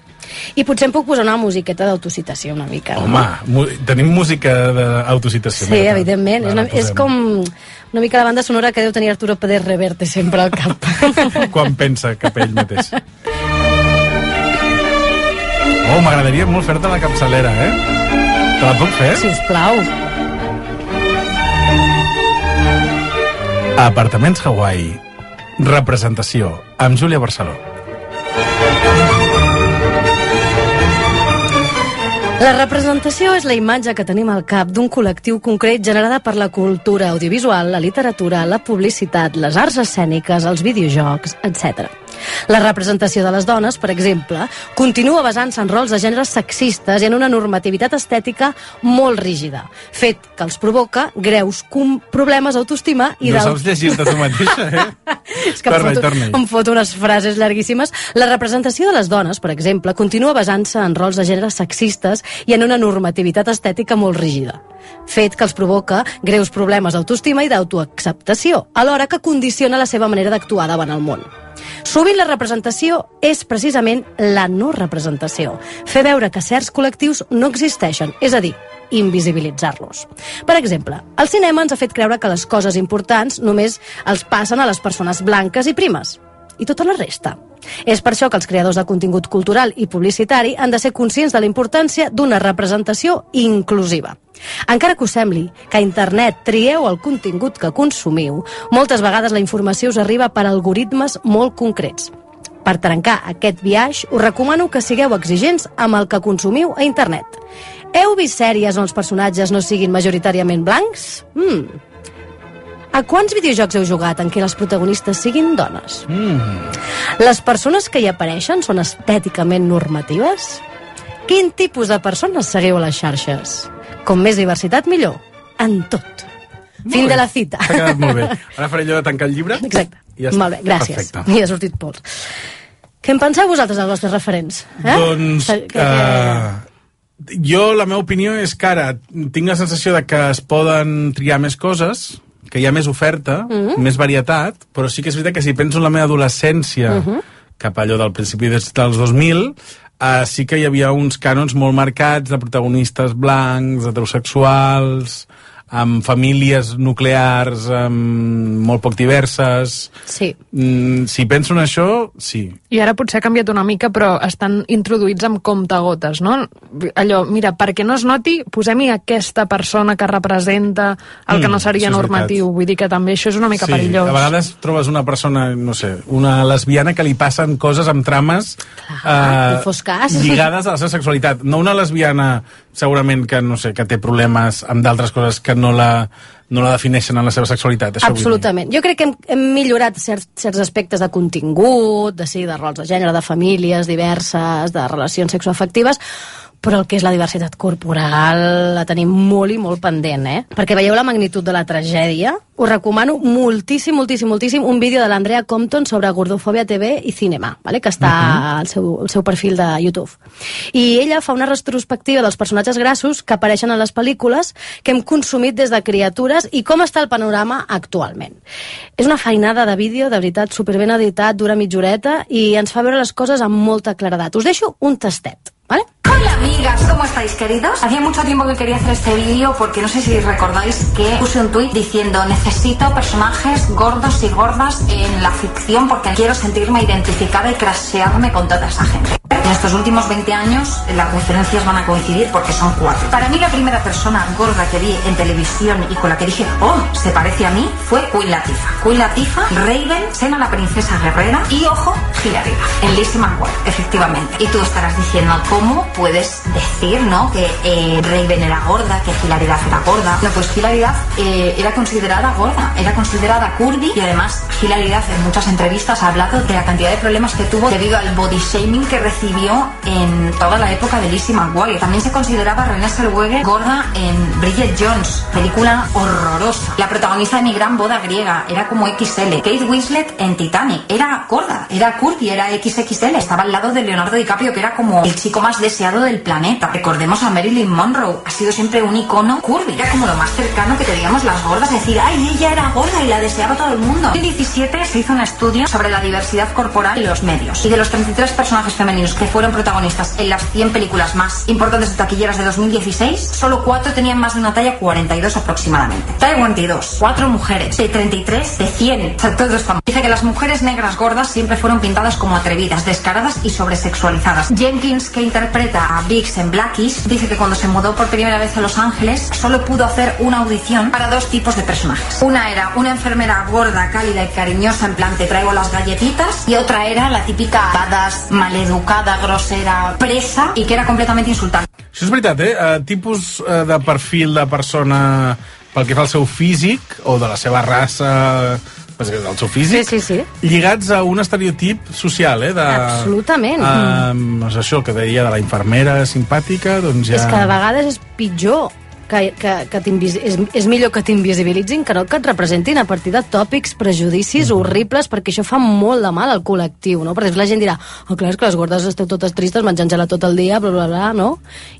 I potser em puc posar una musiqueta d'autocitació una mica. Home, mu tenim música d'autocitació. Sí, evidentment. És, una, és com una mica la banda sonora que deu tenir Arturo Pérez Reverte sempre al cap. Quan pensa cap ell mateix. Oh, m'agradaria molt fer-te la capçalera, eh? Te la puc fer? Sisplau. Apartaments Hawaii. Representació. Amb Júlia Barceló. La representació és la imatge que tenim al cap d'un col·lectiu concret generada per la cultura audiovisual, la literatura, la publicitat, les arts escèniques, els videojocs, etc. La representació de les dones, per exemple, continua basant-se en rols de gènere sexistes i en una normativitat estètica molt rígida, fet que els provoca greus problemes d'autoestima i no d'auto- saps llegir-te tu mateixa, eh? és que em Torna-hi, foto, em foto unes frases llarguíssimes. La representació de les dones, per exemple, continua basant-se en rols de gènere sexistes i en una normativitat estètica molt rígida, fet que els provoca greus problemes d'autoestima i d'autoacceptació, alhora que condiciona la seva manera d'actuar davant el món. Sovint la representació és precisament la no representació, fer veure que certs col·lectius no existeixen, és a dir, invisibilitzar-los. Per exemple, el cinema ens ha fet creure que les coses importants només els passen a les persones blanques i primes. I tota la resta. És per això que els creadors de contingut cultural i publicitari han de ser conscients de la importància d'una representació inclusiva. Encara que us sembli que a internet trieu el contingut que consumiu, moltes vegades la informació us arriba per algoritmes molt concrets. Per trencar aquest viatge, us recomano que sigueu exigents amb el que consumiu a internet. Heu vist sèries on els personatges no siguin majoritàriament blancs? Mm. A quants videojocs heu jugat en què les protagonistes siguin dones? Mm. Les persones que hi apareixen són estèticament normatives? Quin tipus de persones seguiu a les xarxes? Com més diversitat, millor. En tot. Fin bé. de la cita. T'ha quedat molt bé. Ara faré allò de tancar el llibre. Exacte. I ja està. Molt bé, gràcies. Perfecte. I ha sortit pols. Què en penseu vosaltres dels vostres referents? Eh? Doncs... Que- Uh, jo, la meva opinió és que ara tinc la sensació de que es poden triar més coses, que hi ha més oferta, Mhm. més varietat, però sí que és veritat que si penso en la meva adolescència, Mhm. cap a allò del principi dels, dels 2000, uh, sí que hi havia uns cànons molt marcats de protagonistes blancs, heterosexuals, amb famílies nuclears amb molt poc diverses. Sí. Mm, si penso en això, sí. I ara potser ha canviat una mica, però estan introduïts amb comptagotes, no? Allò, mira, perquè no es noti, posem-hi aquesta persona que representa el que Mm, no seria això és normatiu. Vull dir que també això és una mica sí, perillós. a vegades trobes una persona, no sé, una lesbiana que li passen coses amb trames Clar, fos cas. lligades a la seva sexualitat. No una lesbiana segurament que, no sé, que té problemes amb d'altres coses que no la, no la defineixen en la seva sexualitat. Això. Absolutament. Jo crec que hem, hem millorat certs, certs aspectes de contingut, de, sí, de rols de gènere, de famílies diverses, de relacions sexoafectives, però el que és la diversitat corporal la tenim molt i molt pendent, eh? Perquè veieu la magnitud de la tragèdia. Us recomano moltíssim, moltíssim, moltíssim un vídeo de l'Andrea Compton sobre Gordofòbia TV i Cinema, vale? que està Mhm. al, seu, al seu perfil de YouTube. I ella fa una retrospectiva dels personatges grassos que apareixen a les pel·lícules que hem consumit des de criatures i com està el panorama actualment. És una feinada de vídeo, de veritat, superben editat, dura mitja horeta i ens fa veure les coses amb molta claredat. Us deixo un tastet, ¿vale? Hola amigas, ¿cómo estáis queridos? Hacía mucho tiempo que quería hacer este vídeo porque no sé si recordáis que puse un tuit diciendo necesito personajes gordos y gordas en la ficción porque quiero sentirme identificada y crashearme con toda esa gente. En estos últimos 20 años las referencias van a coincidir porque son cuatro. Para mí la primera persona gorda que vi en televisión y con la que dije, oh, se parece a mí, fue Queen Latifah. Queen Latifah, Raven, Sena la princesa guerrera y, ojo, Hilary en Lizzie McGuire, efectivamente. Y tú estarás diciendo, ¿cómo puedes decir, no, que eh, Raven era gorda, que Hilary Duff era gorda? No, pues Hilary Duff eh, era considerada gorda, era considerada curvy y además Hilary Duff en muchas entrevistas ha hablado de la cantidad de problemas que tuvo debido al body shaming que recibió en toda la época de Lizzie McGuire. También se consideraba Renée Zellweger gorda en Bridget Jones, película horrorosa. La protagonista de Mi Gran Boda Griega era como XL. Kate Winslet en Titanic era gorda, era curvy, era XXL. Estaba al lado de Leonardo DiCaprio, que era como el chico más deseado del planeta. Recordemos a Marilyn Monroe, ha sido siempre un icono curvy. Era como lo más cercano que teníamos las gordas, decir, ay, ella era gorda y la deseaba todo el mundo. En 2017 se hizo un estudio sobre la diversidad corporal en los medios. Y de los 33 personajes femeninos que fueron protagonistas en las 100 películas más importantes de taquilleras de 2016, solo 4 tenían más de una talla 42 aproximadamente. Talla 42, 4 mujeres, de 33, de 100, o sea, todos famosos. Dice que las mujeres negras gordas siempre fueron pintadas como atrevidas, descaradas y sobresexualizadas. Jenkins, que interpreta a Biggs en Blackies, dice que cuando se mudó por primera vez a Los Ángeles, solo pudo hacer una audición para dos tipos de personajes. Una era una enfermera gorda, cálida y cariñosa, en plan te traigo las galletitas, y otra era la típica badass, maleducada, grosera, presa y que era completamente insultante. Això és veritat, eh? Uh, tipus uh, de perfil de persona pel que fa al seu físic o de la seva raça, del seu físic, Sí, sí, sí. lligats a un estereotip social, eh? De, Absolutament. Um, doncs això, el que deia de la infermera simpàtica, doncs ja... És que de vegades és pitjor que, que, que és, és millor que t'invisibilitzin que no que et representin a partir de tòpics, prejudicis horribles, perquè això fa molt de mal al col·lectiu, no? Perquè la gent dirà, oh, clar, és que les gordes esteu totes tristes menjant gelat tot el dia, bla, bla, bla, no?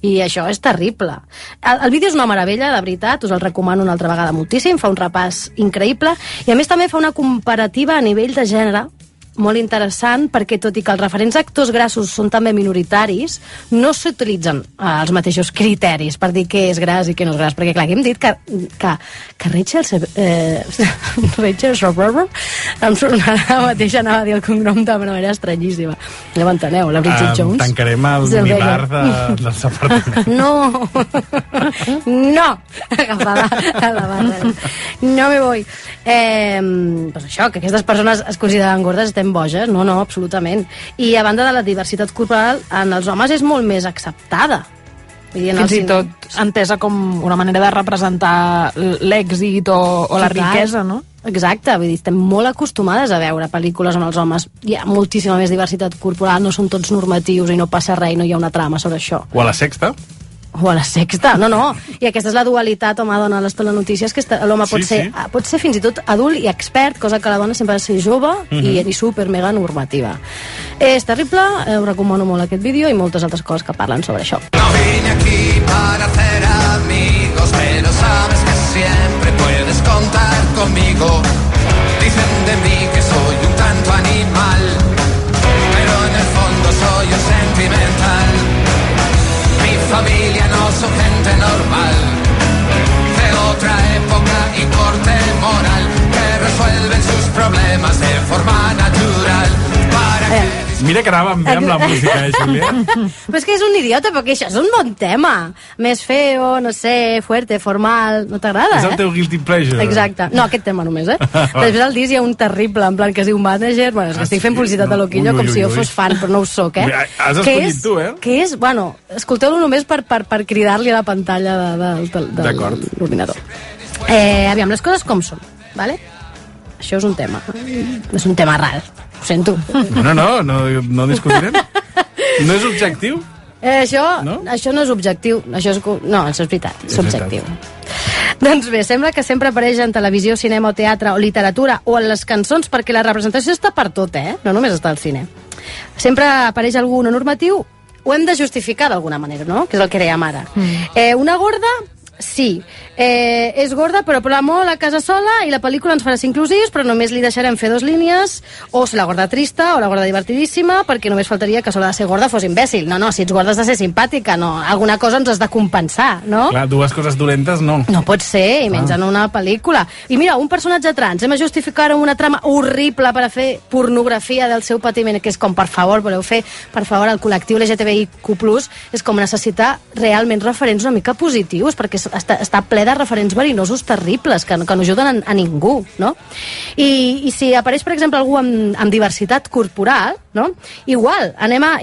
I això és terrible. El, el vídeo és una meravella, de veritat, us el recomano una altra vegada moltíssim, fa un repàs increïble, i a més també fa una comparativa a nivell de gènere, molt interessant perquè tot i que els referents actors grassos són també minoritaris, no s'utilitzen eh, els mateixos criteris per dir què és gras i què no és gras, perquè clar, aquí hem dit que, que, que Rachel, eh, Rachel Soberber em sonarà mateix anava a dir el cognom de manera estranyíssima. Ja m'enteneu, la Bridget Um, Jones. tancarem el Zellweger. minibar de, dels apartaments. No, no, agafada a la barra. No me voy. Eh, pues això, que aquestes persones es consideren gordes, estem boges, no, no, absolutament. I a banda de la diversitat corporal, en els homes és molt més acceptada. Vull dir, Fins i tot entesa com una manera de representar l'èxit o, o la Total. riquesa, no? Exacte, vull dir, estem molt acostumades a veure pel·lícules on els homes hi ha moltíssima més diversitat corporal, no són tots normatius i no passa res i no hi ha una trama sobre això. O a la sexta. O a la sexta, no, no. I aquesta és la dualitat home-dona a les telenotícies, que l'home pot, Sí, ser, sí. ah, pot ser fins i tot adult i expert, cosa que la dona sempre ha de ser jove Mhm. i, i super mega normativa. És terrible, eh, us recomano molt aquest vídeo i moltes altres coses que parlen sobre això. Vine aquí para hacer amigos, pero sabes que siempre puedes contar conmigo. Que problemas de forma natural. Para que Mira que anàvem bé amb la música, eh, Júlia? Però és que és un idiota, perquè això és un bon tema. Més feo, no sé, fuerte, formal... No t'agrada, És eh? el teu guilty pleasure. Exacte. No, aquest tema només, eh? Després al disc hi ha un terrible, en plan que es diu Manager. Bueno, és que estic fent publicitat a Loquillo Ui, ui, com si jo fos fan, però no ho sóc, eh? Has Que escollit és- tu, eh? Que és, bueno, escolteu-lo només per, per, per cridar-li a la pantalla de, de, de, de, D'acord. de l'ordinador. Eh, aviam, les coses com són, vale? Això és un tema. És un tema rar, ho sento. No, no, no, no discutirem. No és objectiu? Eh, això, no? això no és objectiu. Això és, no, això és veritat, és, És objectiu. Doncs bé, sembla que sempre apareix en televisió, cinema o teatre o literatura o en les cançons perquè la representació està per tot, eh? No només està al cine. Sempre apareix algú no normatiu, ho hem de justificar d'alguna manera, no? Que és el que dèiem ara. Mm. Eh, una gorda, sí. Eh, és gorda, però però molt a casa sola i la pel·lícula ens farà ser inclusius, però només li deixarem fer dos línies, o la gorda trista o la gorda divertidíssima, perquè només faltaria que l'hora de ser gorda fos imbècil. No, no, si ets gorda has de ser simpàtica, no. Alguna cosa ens has de compensar, no? Clar, dues coses dolentes no. No pot ser, i menys Ah. en una pel·lícula. I mira, un personatge trans, hem de justificar una trama horrible per a fer pornografia del seu patiment, que és com, per favor, voleu fer, per favor, el col·lectiu LGTBIQ+, és com necessitar realment referents una mica positius, perquè està, està ple de referents verinosos terribles, que, que no ajuden a, a ningú, no? I, I si apareix, per exemple, algú amb, amb diversitat corporal, no? Igual, anem a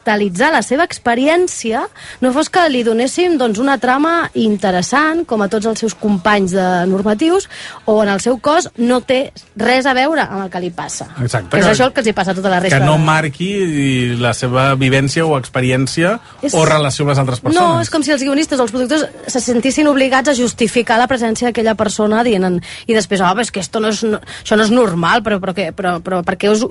instrumentalitzar la seva experiència, no fos que li donéssim doncs, una trama interessant, com a tots els seus companys de normatius, o en el seu cos no té res a veure amb el que li passa. Exacte. Que és que- això el que els hi passa a tota la resta. Que no marqui la seva vivència o experiència És- o relació amb les altres persones. No, és com si els guionistes o els productors se sentissin obligats a justificar la presència d'aquella persona dient en, i després, oh, és que esto no és, no, això no és normal, però, però, que, però, però per què us,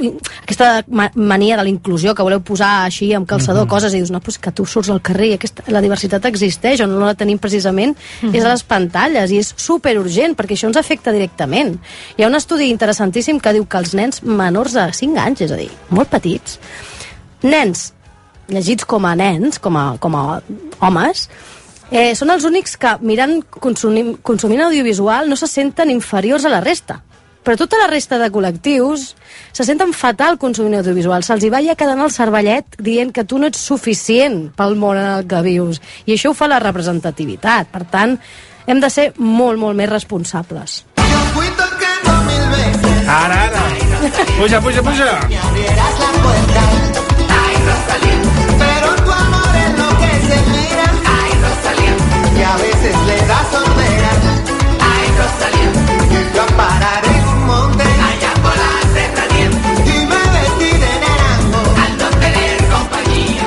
aquesta ma- mania de la inclusió que voleu posar així amb calçador, Mhm. coses, i dius, no, pues que tu surts al carrer i aquesta, la diversitat existeix, o no la tenim precisament, Mhm. és a les pantalles, i és superurgent, perquè això ens afecta directament. Hi ha un estudi interessantíssim que diu que els nens menors de 5 anys, és a dir, molt petits, nens llegits com a nens, com a, com a homes, eh, són els únics que, mirant, consumint, consumint audiovisual, no se senten inferiors a la resta. Però tota la resta de col·lectius se senten fatal consumint audiovisual. Se'ls hi va ja quedant el cervellet dient que tu no ets suficient pel món en el que vius. I això ho fa la representativitat. Per tant, hem de ser molt, molt més responsables. Ara, ara. Puja, puja, puja. Pero tu amor es lo que se mira. Ay, Rosalía. Y a veces le da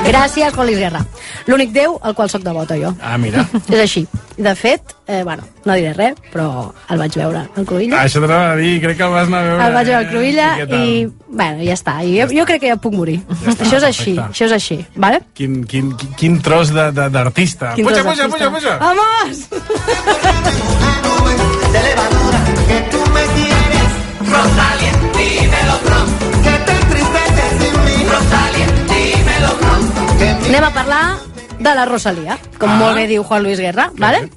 Gràcies, Juan Luis Guerra. L'únic déu al qual sóc devota, jo. Ah, mira. És així. De fet, eh, bueno, no diré res, però el vaig veure al Cruïlla. Ah, això t'anava a dir, crec que el vas anar a veure. El vaig veure al Cruïlla I i, bueno, ja està. I jo, jo crec que ja puc morir. està, això és així, perfecte. això és així, vale? Quin, quin, quin, tros d'artista. Puja, puja, puja, puja. ¡Vamos! Anem a parlar de la Rosalia, com Ah. molt bé diu Juan Luis Guerra, vale?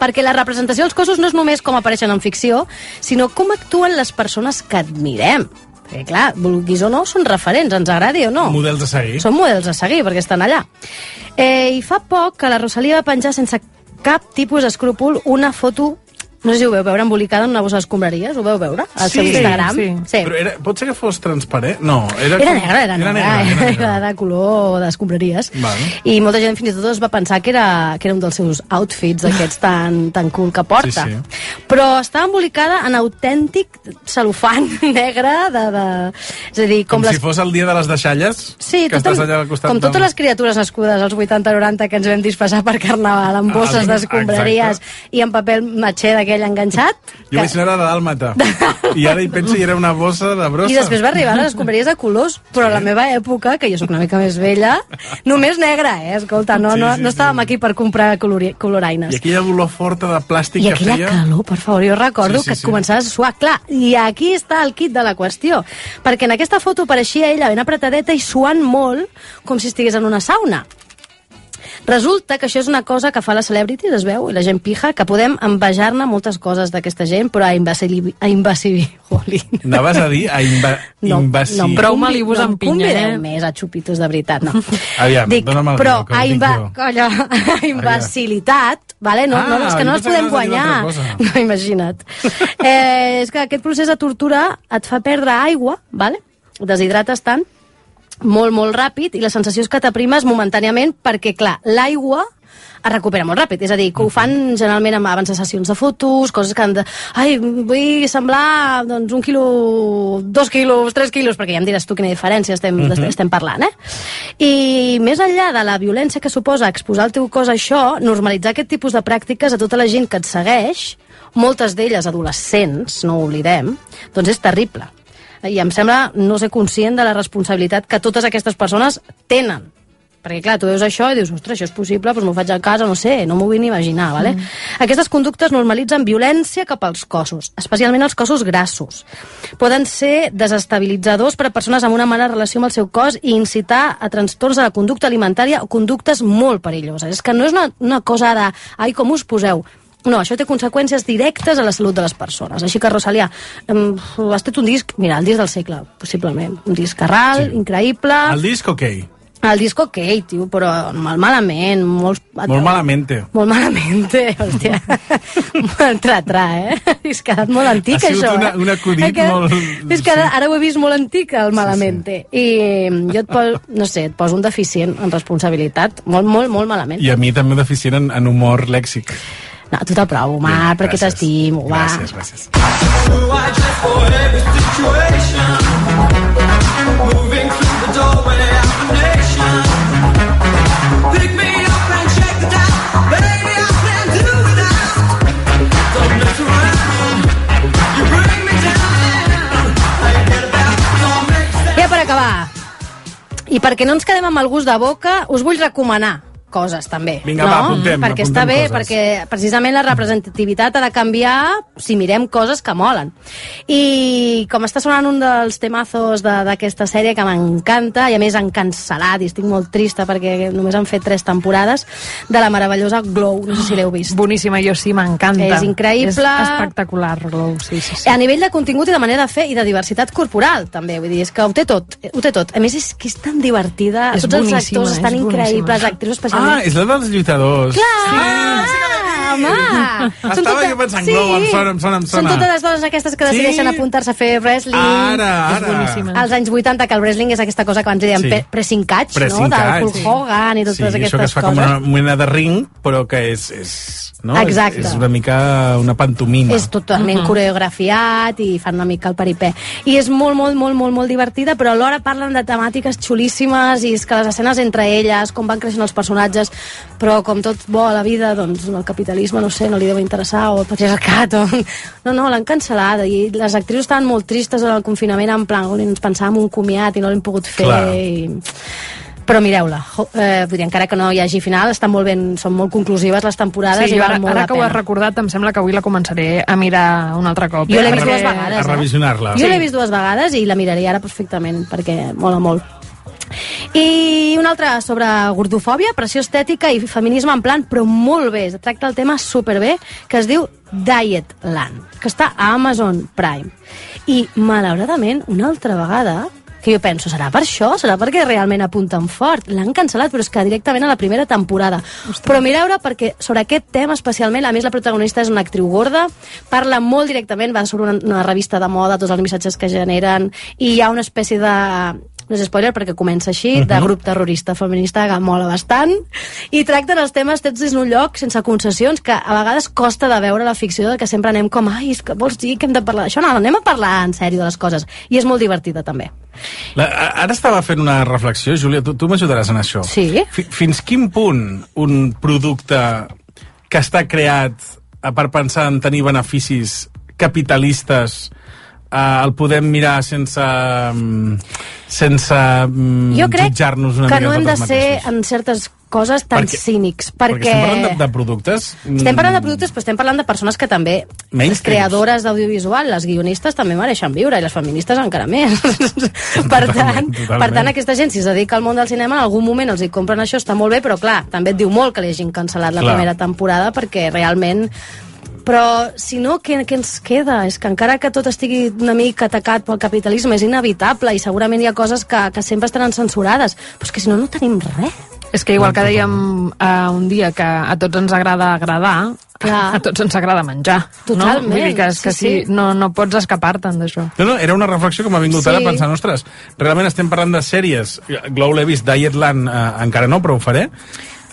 perquè la representació dels cossos no és només com apareixen en ficció, sinó com actuen les persones que admirem. Perquè, clar, vulguis o no, són referents, ens agradi o no. Models a seguir. Són models a seguir, perquè estan allà. Eh, I fa poc que la Rosalia va penjar sense cap tipus d'escrúpol una foto no sé si ho veu veure, embolicada en una bossa d'escombraries, ho veu veure? Al seu Instagram? sí. Però era, pot ser que fos transparent? No, era, Era com- negra, era, negra, negra, era, negra. de color d'escombraries. Vale. I molta gent fins i tot es va pensar que era, que era un dels seus outfits aquests tan, tan cool que porta. Sí, sí. Però estava embolicada en autèntic celofan negre de, de... És a dir, com, Com, les... si fos el dia de les deixalles, Sí, que estàs allà al costat com totes les criatures nascudes als 80-90 que ens vam disfressar per Carnaval amb bosses Ah, d'escombraries i amb paper matxer d'aquell enganxat. Jo vaig anar dàlmata. I ara hi penso i era una bossa de brossa. I després va arribar a les escombraries de colors, però a la meva època, que jo sóc una mica més vella, només negra, eh? Escolta, no, Sí, no, sí, no sí. estàvem aquí per comprar colori, I coloraines. aquella olor forta de plàstic I que aquella feia... calor, per favor, jo recordo Sí, sí, que sí. començaves a suar. Clar, i aquí està el kit de la qüestió. Perquè en aquesta foto apareixia ella ben apretadeta i suant molt, com si estigués en una sauna. Resulta que això és una cosa que fa la celebrities, es veu, i la gent pija, que podem envejar-ne moltes coses d'aquesta gent, però a imbecili... A imbecili... Jolín. Anaves a dir a imba... No, imbecil. no, Prou malibus no em pinya, convideu eh? més a xupitos de veritat, no. Aviam, Dic, dona'm el però que a, imba... jo. Colla, a imbecilitat, vale? no, Ah, no, és que jo no les que podem guanyar. No, imagina't. Eh, és que aquest procés de tortura et fa perdre aigua, vale? deshidrates tant, molt, molt ràpid, i la sensació és que t'aprimes momentàniament perquè, clar, l'aigua es recupera molt ràpid, és a dir, que ho fan generalment amb abans de sessions de fotos, coses que han de... Ai, vull semblar doncs, un quilo, dos quilos, tres quilos, perquè ja em diràs tu quina diferència estem, Mhm. estem, estem parlant, eh? I més enllà de la violència que suposa exposar el teu cos a això, normalitzar aquest tipus de pràctiques a tota la gent que et segueix, moltes d'elles adolescents, no ho oblidem, doncs és terrible. I em sembla no ser conscient de la responsabilitat que totes aquestes persones tenen. Perquè, clar, tu veus això i dius, ostres, això és possible, doncs m'ho faig a casa, no sé, no m'ho vull ni imaginar, vale? Mm. Aquestes conductes normalitzen violència cap als cossos, especialment els cossos grassos. Poden ser desestabilitzadors per a persones amb una mala relació amb el seu cos i incitar a trastorns de la conducta alimentària o conductes molt perilloses. És que no és una, una cosa de, ai, com us poseu? No, això té conseqüències directes a la salut de les persones. Així que, Rosalia, has fet un disc, mira, el disc del segle, possiblement. Un disc carral, sí. increïble. El disc, ok. El disc ok, tio, però mal malament, molt... Molt malament. Molt malament, hòstia. molt tra-tra, eh? És quedat molt antic, Ha sigut això, una- eh? un acudit Ha quedat- molt- És que ara, ara ho he vist molt antic, el malament. Sí, sí. I jo et poso, no sé, et poso un deficient en responsabilitat. Molt, molt, molt malament. I a mi també deficient en, en humor lèxic. No, tu t'aprovo, Marc, perquè t'estimo, va. Gràcies, gràcies. Ja per acabar, i perquè no ens quedem amb el gust de boca, us vull recomanar coses també. Vinga, no? va, apuntem, Perquè apuntem està bé, coses. perquè precisament la representativitat ha de canviar si mirem coses que molen. I com està sonant un dels temazos de- d'aquesta sèrie que m'encanta, i a més han cancel·lat, i estic molt trista perquè només han fet tres temporades, de la meravellosa Glow, no sé si l'heu vist. Boníssima, jo sí, m'encanta. És increïble. És espectacular, Glow, sí, sí, sí. A nivell de contingut i de manera de fer i de diversitat corporal, també. Vull dir, és que ho té tot, ho té tot. A més, és que és tan divertida. És Tots els actors estan increïbles, actrius especialment. Ah, és la dels lluitadors. Clar! home! Són Estava jo pensant, Glow, em sona, em sona, em Són sona. totes les dones aquestes que Sí. decideixen apuntar-se a fer wrestling. Ara, ara. Als anys 80, que el wrestling és aquesta cosa que abans deien Sí. sí. pressing catch, Pressing no? Del catch, Hulk sí. Hogan i totes sí, aquestes això que es fa coses. com una mena de ring, però que és... és no? Exacte. És, és una mica una pantomima. És totalment Mhm. coreografiat i fan una mica el peripè. I és molt, molt, molt, molt, molt divertida, però alhora parlen de temàtiques xulíssimes i és que les escenes entre elles, com van creixent els personatges, però com tot bo a la vida, doncs el capitalisme, no sé, no li deu interessar, o el patriarcat, o... No, no, l'han cancel·lat, i les actrius estaven molt tristes en el confinament, en plan, "Ui, ens pensàvem un comiat i no l'hem pogut fer, Clar. i... Però mireu-la, eh, vull dir, encara que no hi hagi final, estan molt ben, són molt conclusives les temporades Sí, i jo val ara, molt ara la que ho pena. has recordat, em sembla que avui la començaré a mirar un altre cop. Jo l'he eh? vist dues vegades, A eh? revisionar-la. Jo l'he vist dues vegades i la miraria ara perfectament, perquè mola molt. I una altra sobre gordofòbia, pressió estètica i feminisme en plan, però molt bé. Tracta el tema superbé, que es diu Dietland, que està a Amazon Prime. I, malauradament, una altra vegada, que jo penso, serà per això? Serà perquè realment apunten fort? L'han cancel·lat, però és que directament a la primera temporada. Però mireu-la perquè sobre aquest tema especialment, a més la protagonista és una actriu gorda, parla molt directament, va sobre una, una revista de moda, tots els missatges que generen, i hi ha una espècie de no és spoiler perquè comença així, uh -huh. de grup terrorista feminista que mola bastant, i tracten els temes tots des d'un lloc sense concessions, que a vegades costa de veure la ficció, de que sempre anem com, ai, és que vols dir que hem de parlar d'això? No, anem a parlar en sèrio de les coses. I és molt divertida, també. La, ara estava fent una reflexió, Júlia, tu, tu m'ajudaràs en això. Sí. Fi- Fins quin punt un producte que està creat per pensar en tenir beneficis capitalistes eh, el podem mirar sense mm, sense mm, Jo crec jutjar-nos una que mica no hem de ser mateixos? en certes coses tan Perquè- cínics. Perquè, Perquè, estem parlant de, de productes... estem parlant de mm, productes, però estem parlant de persones que també... Menys les creadores d'audiovisual, les guionistes també mereixen viure, i les feministes encara més. per, tant, totalment. per tant, aquesta gent, si es dedica al món del cinema, en algun moment els hi compren això, està molt bé, però clar, també et diu molt que li hagin cancel·lat la Clar. primera temporada, perquè realment però si no, què, què ens queda? És que encara que tot estigui una mica atacat pel capitalisme, és inevitable i segurament hi ha coses que, que sempre estaran censurades. Però és que si no, no tenim res. És que igual que dèiem uh, un dia que a tots ens agrada agradar, Clar. a tots ens agrada menjar. Totalment, No? Vull dir que, és que sí, sí, no, no pots escapar-te'n d'això. No, no, era una reflexió que m'ha vingut Sí. ara pensant, ostres, realment estem parlant de sèries. Glow l'he vist, Dietland eh, encara no, però ho faré.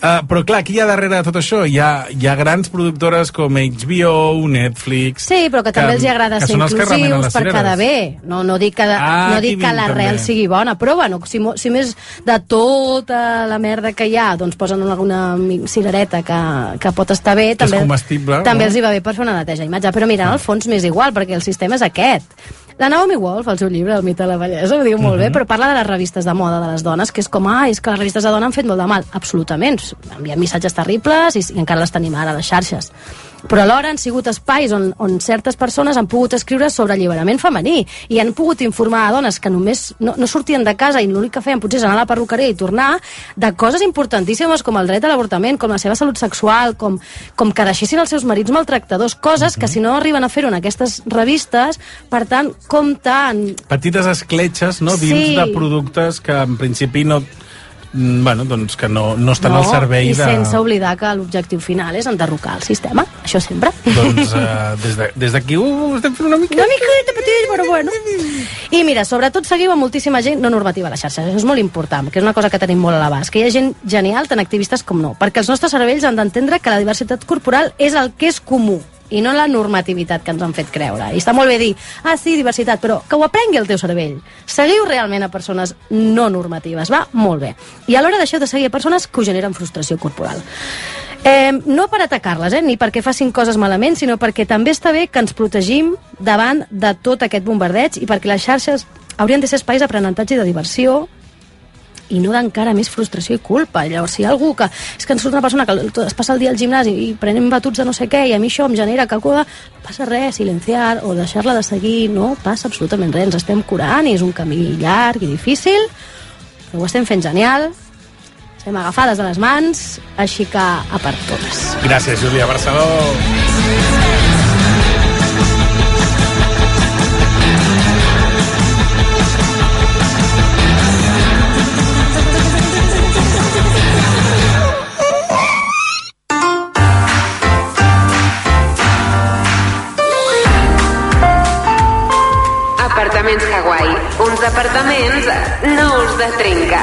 Uh, però clar, qui hi ha darrere de tot això? Hi ha, hi ha grans productores com HBO, Netflix... Sí, però que també els hi agrada que ser que inclusius per quedar bé. No, no dic que, Ah, no aquí dic que l'arrel sigui bona, però bueno, si, si més de tota la merda que hi ha, doncs posen alguna cirereta que, que pot estar bé, Que també, també no? els hi va bé per fer una neteja d'imatge. Però mira, el fons m'és igual, perquè el sistema és aquest. La Naomi Wolf, al seu llibre, El mite de la bellesa, ho diu molt bé, però parla de les revistes de moda de les dones, que és com, ah, és que les revistes de dona han fet molt de mal. Absolutament. Envien missatges terribles i, i encara les tenim ara a les xarxes. Però alhora han sigut espais on, on certes persones han pogut escriure sobre alliberament femení i han pogut informar a dones que només no, no sortien de casa i l'únic que feien potser és anar a la perruqueria i tornar de coses importantíssimes com el dret a l'avortament, com la seva salut sexual, com, com que deixessin els seus marits maltractadors, coses que si no arriben a fer-ho en aquestes revistes, per tant, compten Petites escletxes, no?, dins Sí. de productes que en principi no... mm, Bueno, doncs que no, no estan al servei i de... sense oblidar que l'objectiu final és enderrocar el sistema, això sempre. Doncs uh, des de- des d'aquí de, ho estem fent una mica... Una miqueta petit, però bueno. I mira, sobretot seguiu a moltíssima gent no normativa a les xarxes, això és molt important, que és una cosa que tenim molt a l'abast, que hi ha gent genial, tant activistes com no, perquè els nostres cervells han d'entendre que la diversitat corporal és el que és comú i no la normativitat que ens han fet creure. I està molt bé dir, ah, sí, diversitat, però que ho aprengui el teu cervell. Seguiu realment a persones no normatives, va molt bé. I alhora deixeu de seguir a persones que us generen frustració corporal. Eh, no per atacar-les, eh, ni perquè facin coses malament, sinó perquè també està bé que ens protegim davant de tot aquest bombardeig i perquè les xarxes haurien de ser espais d'aprenentatge i de diversió i no d'encara més frustració i culpa. Llavors, si hi ha algú que... És que ens surt una persona que es passa el dia al gimnàs i, i prenem batuts de no sé què i a mi això em genera calcuda, no passa res, silenciar o deixar-la de seguir, no passa absolutament res. Ens estem curant i és un camí llarg i difícil, però ho estem fent genial, estem agafades de les mans, així que a per totes. Gràcies, Júlia Barceló. Uns apartaments nous de trinca.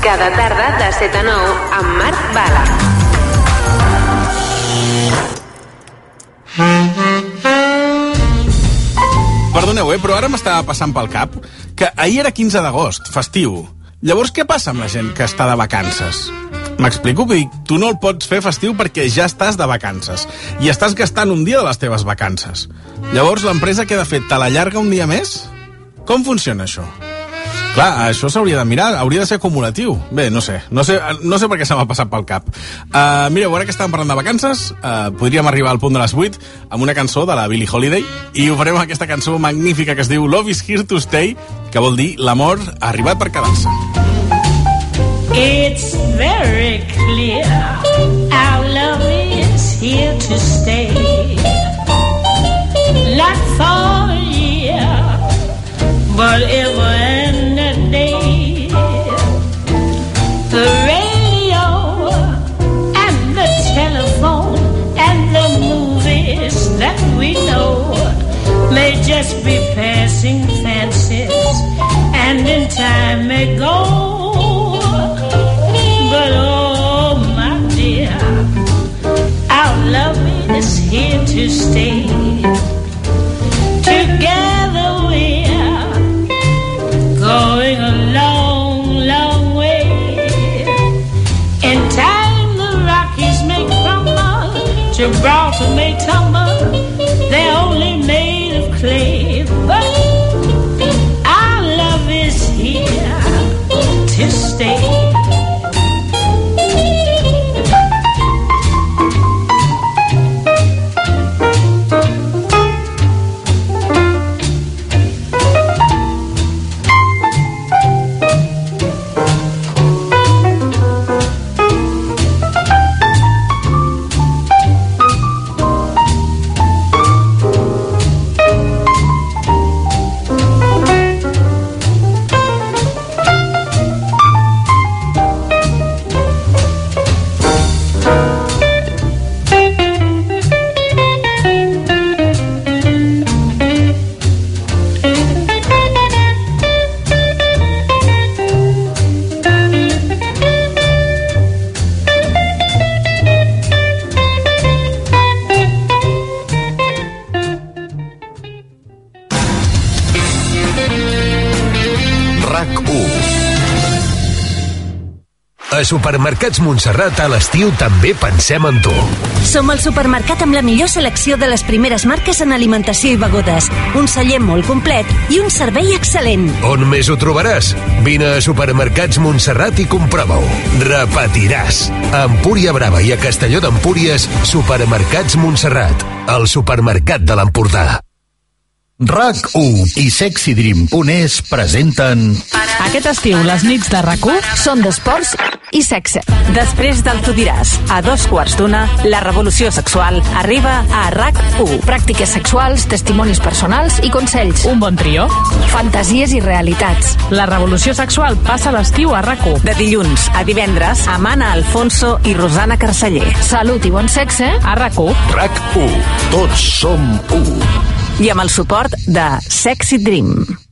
Cada tarda de 7 a 9 amb Marc Bala. Perdoneu, eh, però ara m'estava passant pel cap que ahir era 15 d'agost, festiu. Llavors, què passa amb la gent que està de vacances? M'explico? Vull dir, tu no el pots fer festiu perquè ja estàs de vacances i estàs gastant un dia de les teves vacances. Llavors, l'empresa què ha de fer? Te l'allarga un dia més? Com funciona això? Clar, això s'hauria de mirar, hauria de ser acumulatiu. Bé, no sé, no sé, no sé per què se m'ha passat pel cap. Uh, mireu, ara que estàvem parlant de vacances, uh, podríem arribar al punt de les 8 amb una cançó de la Billie Holiday i ho farem aquesta cançó magnífica que es diu Love is here to stay, que vol dir l'amor ha arribat per quedar-se. It's very clear our love is here to stay. A year, but ever and a day. The radio and the telephone and the movies that we know may just be passing fancies and in time may go. But oh, my dear, our love is here to stay. Gibraltar may tumble. They're only made of clay, but our love is here to Supermercats Montserrat a l'estiu també pensem en tu. Som el supermercat amb la millor selecció de les primeres marques en alimentació i begudes, un celler molt complet i un servei excel·lent. On més ho trobaràs? Vine a Supermercats Montserrat i comprova-ho. Repetiràs. A Empúria Brava i a Castelló d'Empúries, Supermercats Montserrat, el supermercat de l'Empordà. RAC1 i SexyDream.es presenten... Aquest estiu, les nits de rac són d'esports i sexe. Després del Tu diràs, a dos quarts d'una, la revolució sexual arriba a RAC1. Pràctiques sexuals, testimonis personals i consells. Un bon trio. Fantasies i realitats. La revolució sexual passa l'estiu a rac De dilluns a divendres, amb Anna Alfonso i Rosana Carceller. Salut i bon sexe a RAC1. RAC1. Tots som u. I amb el suport de Sexy Dream.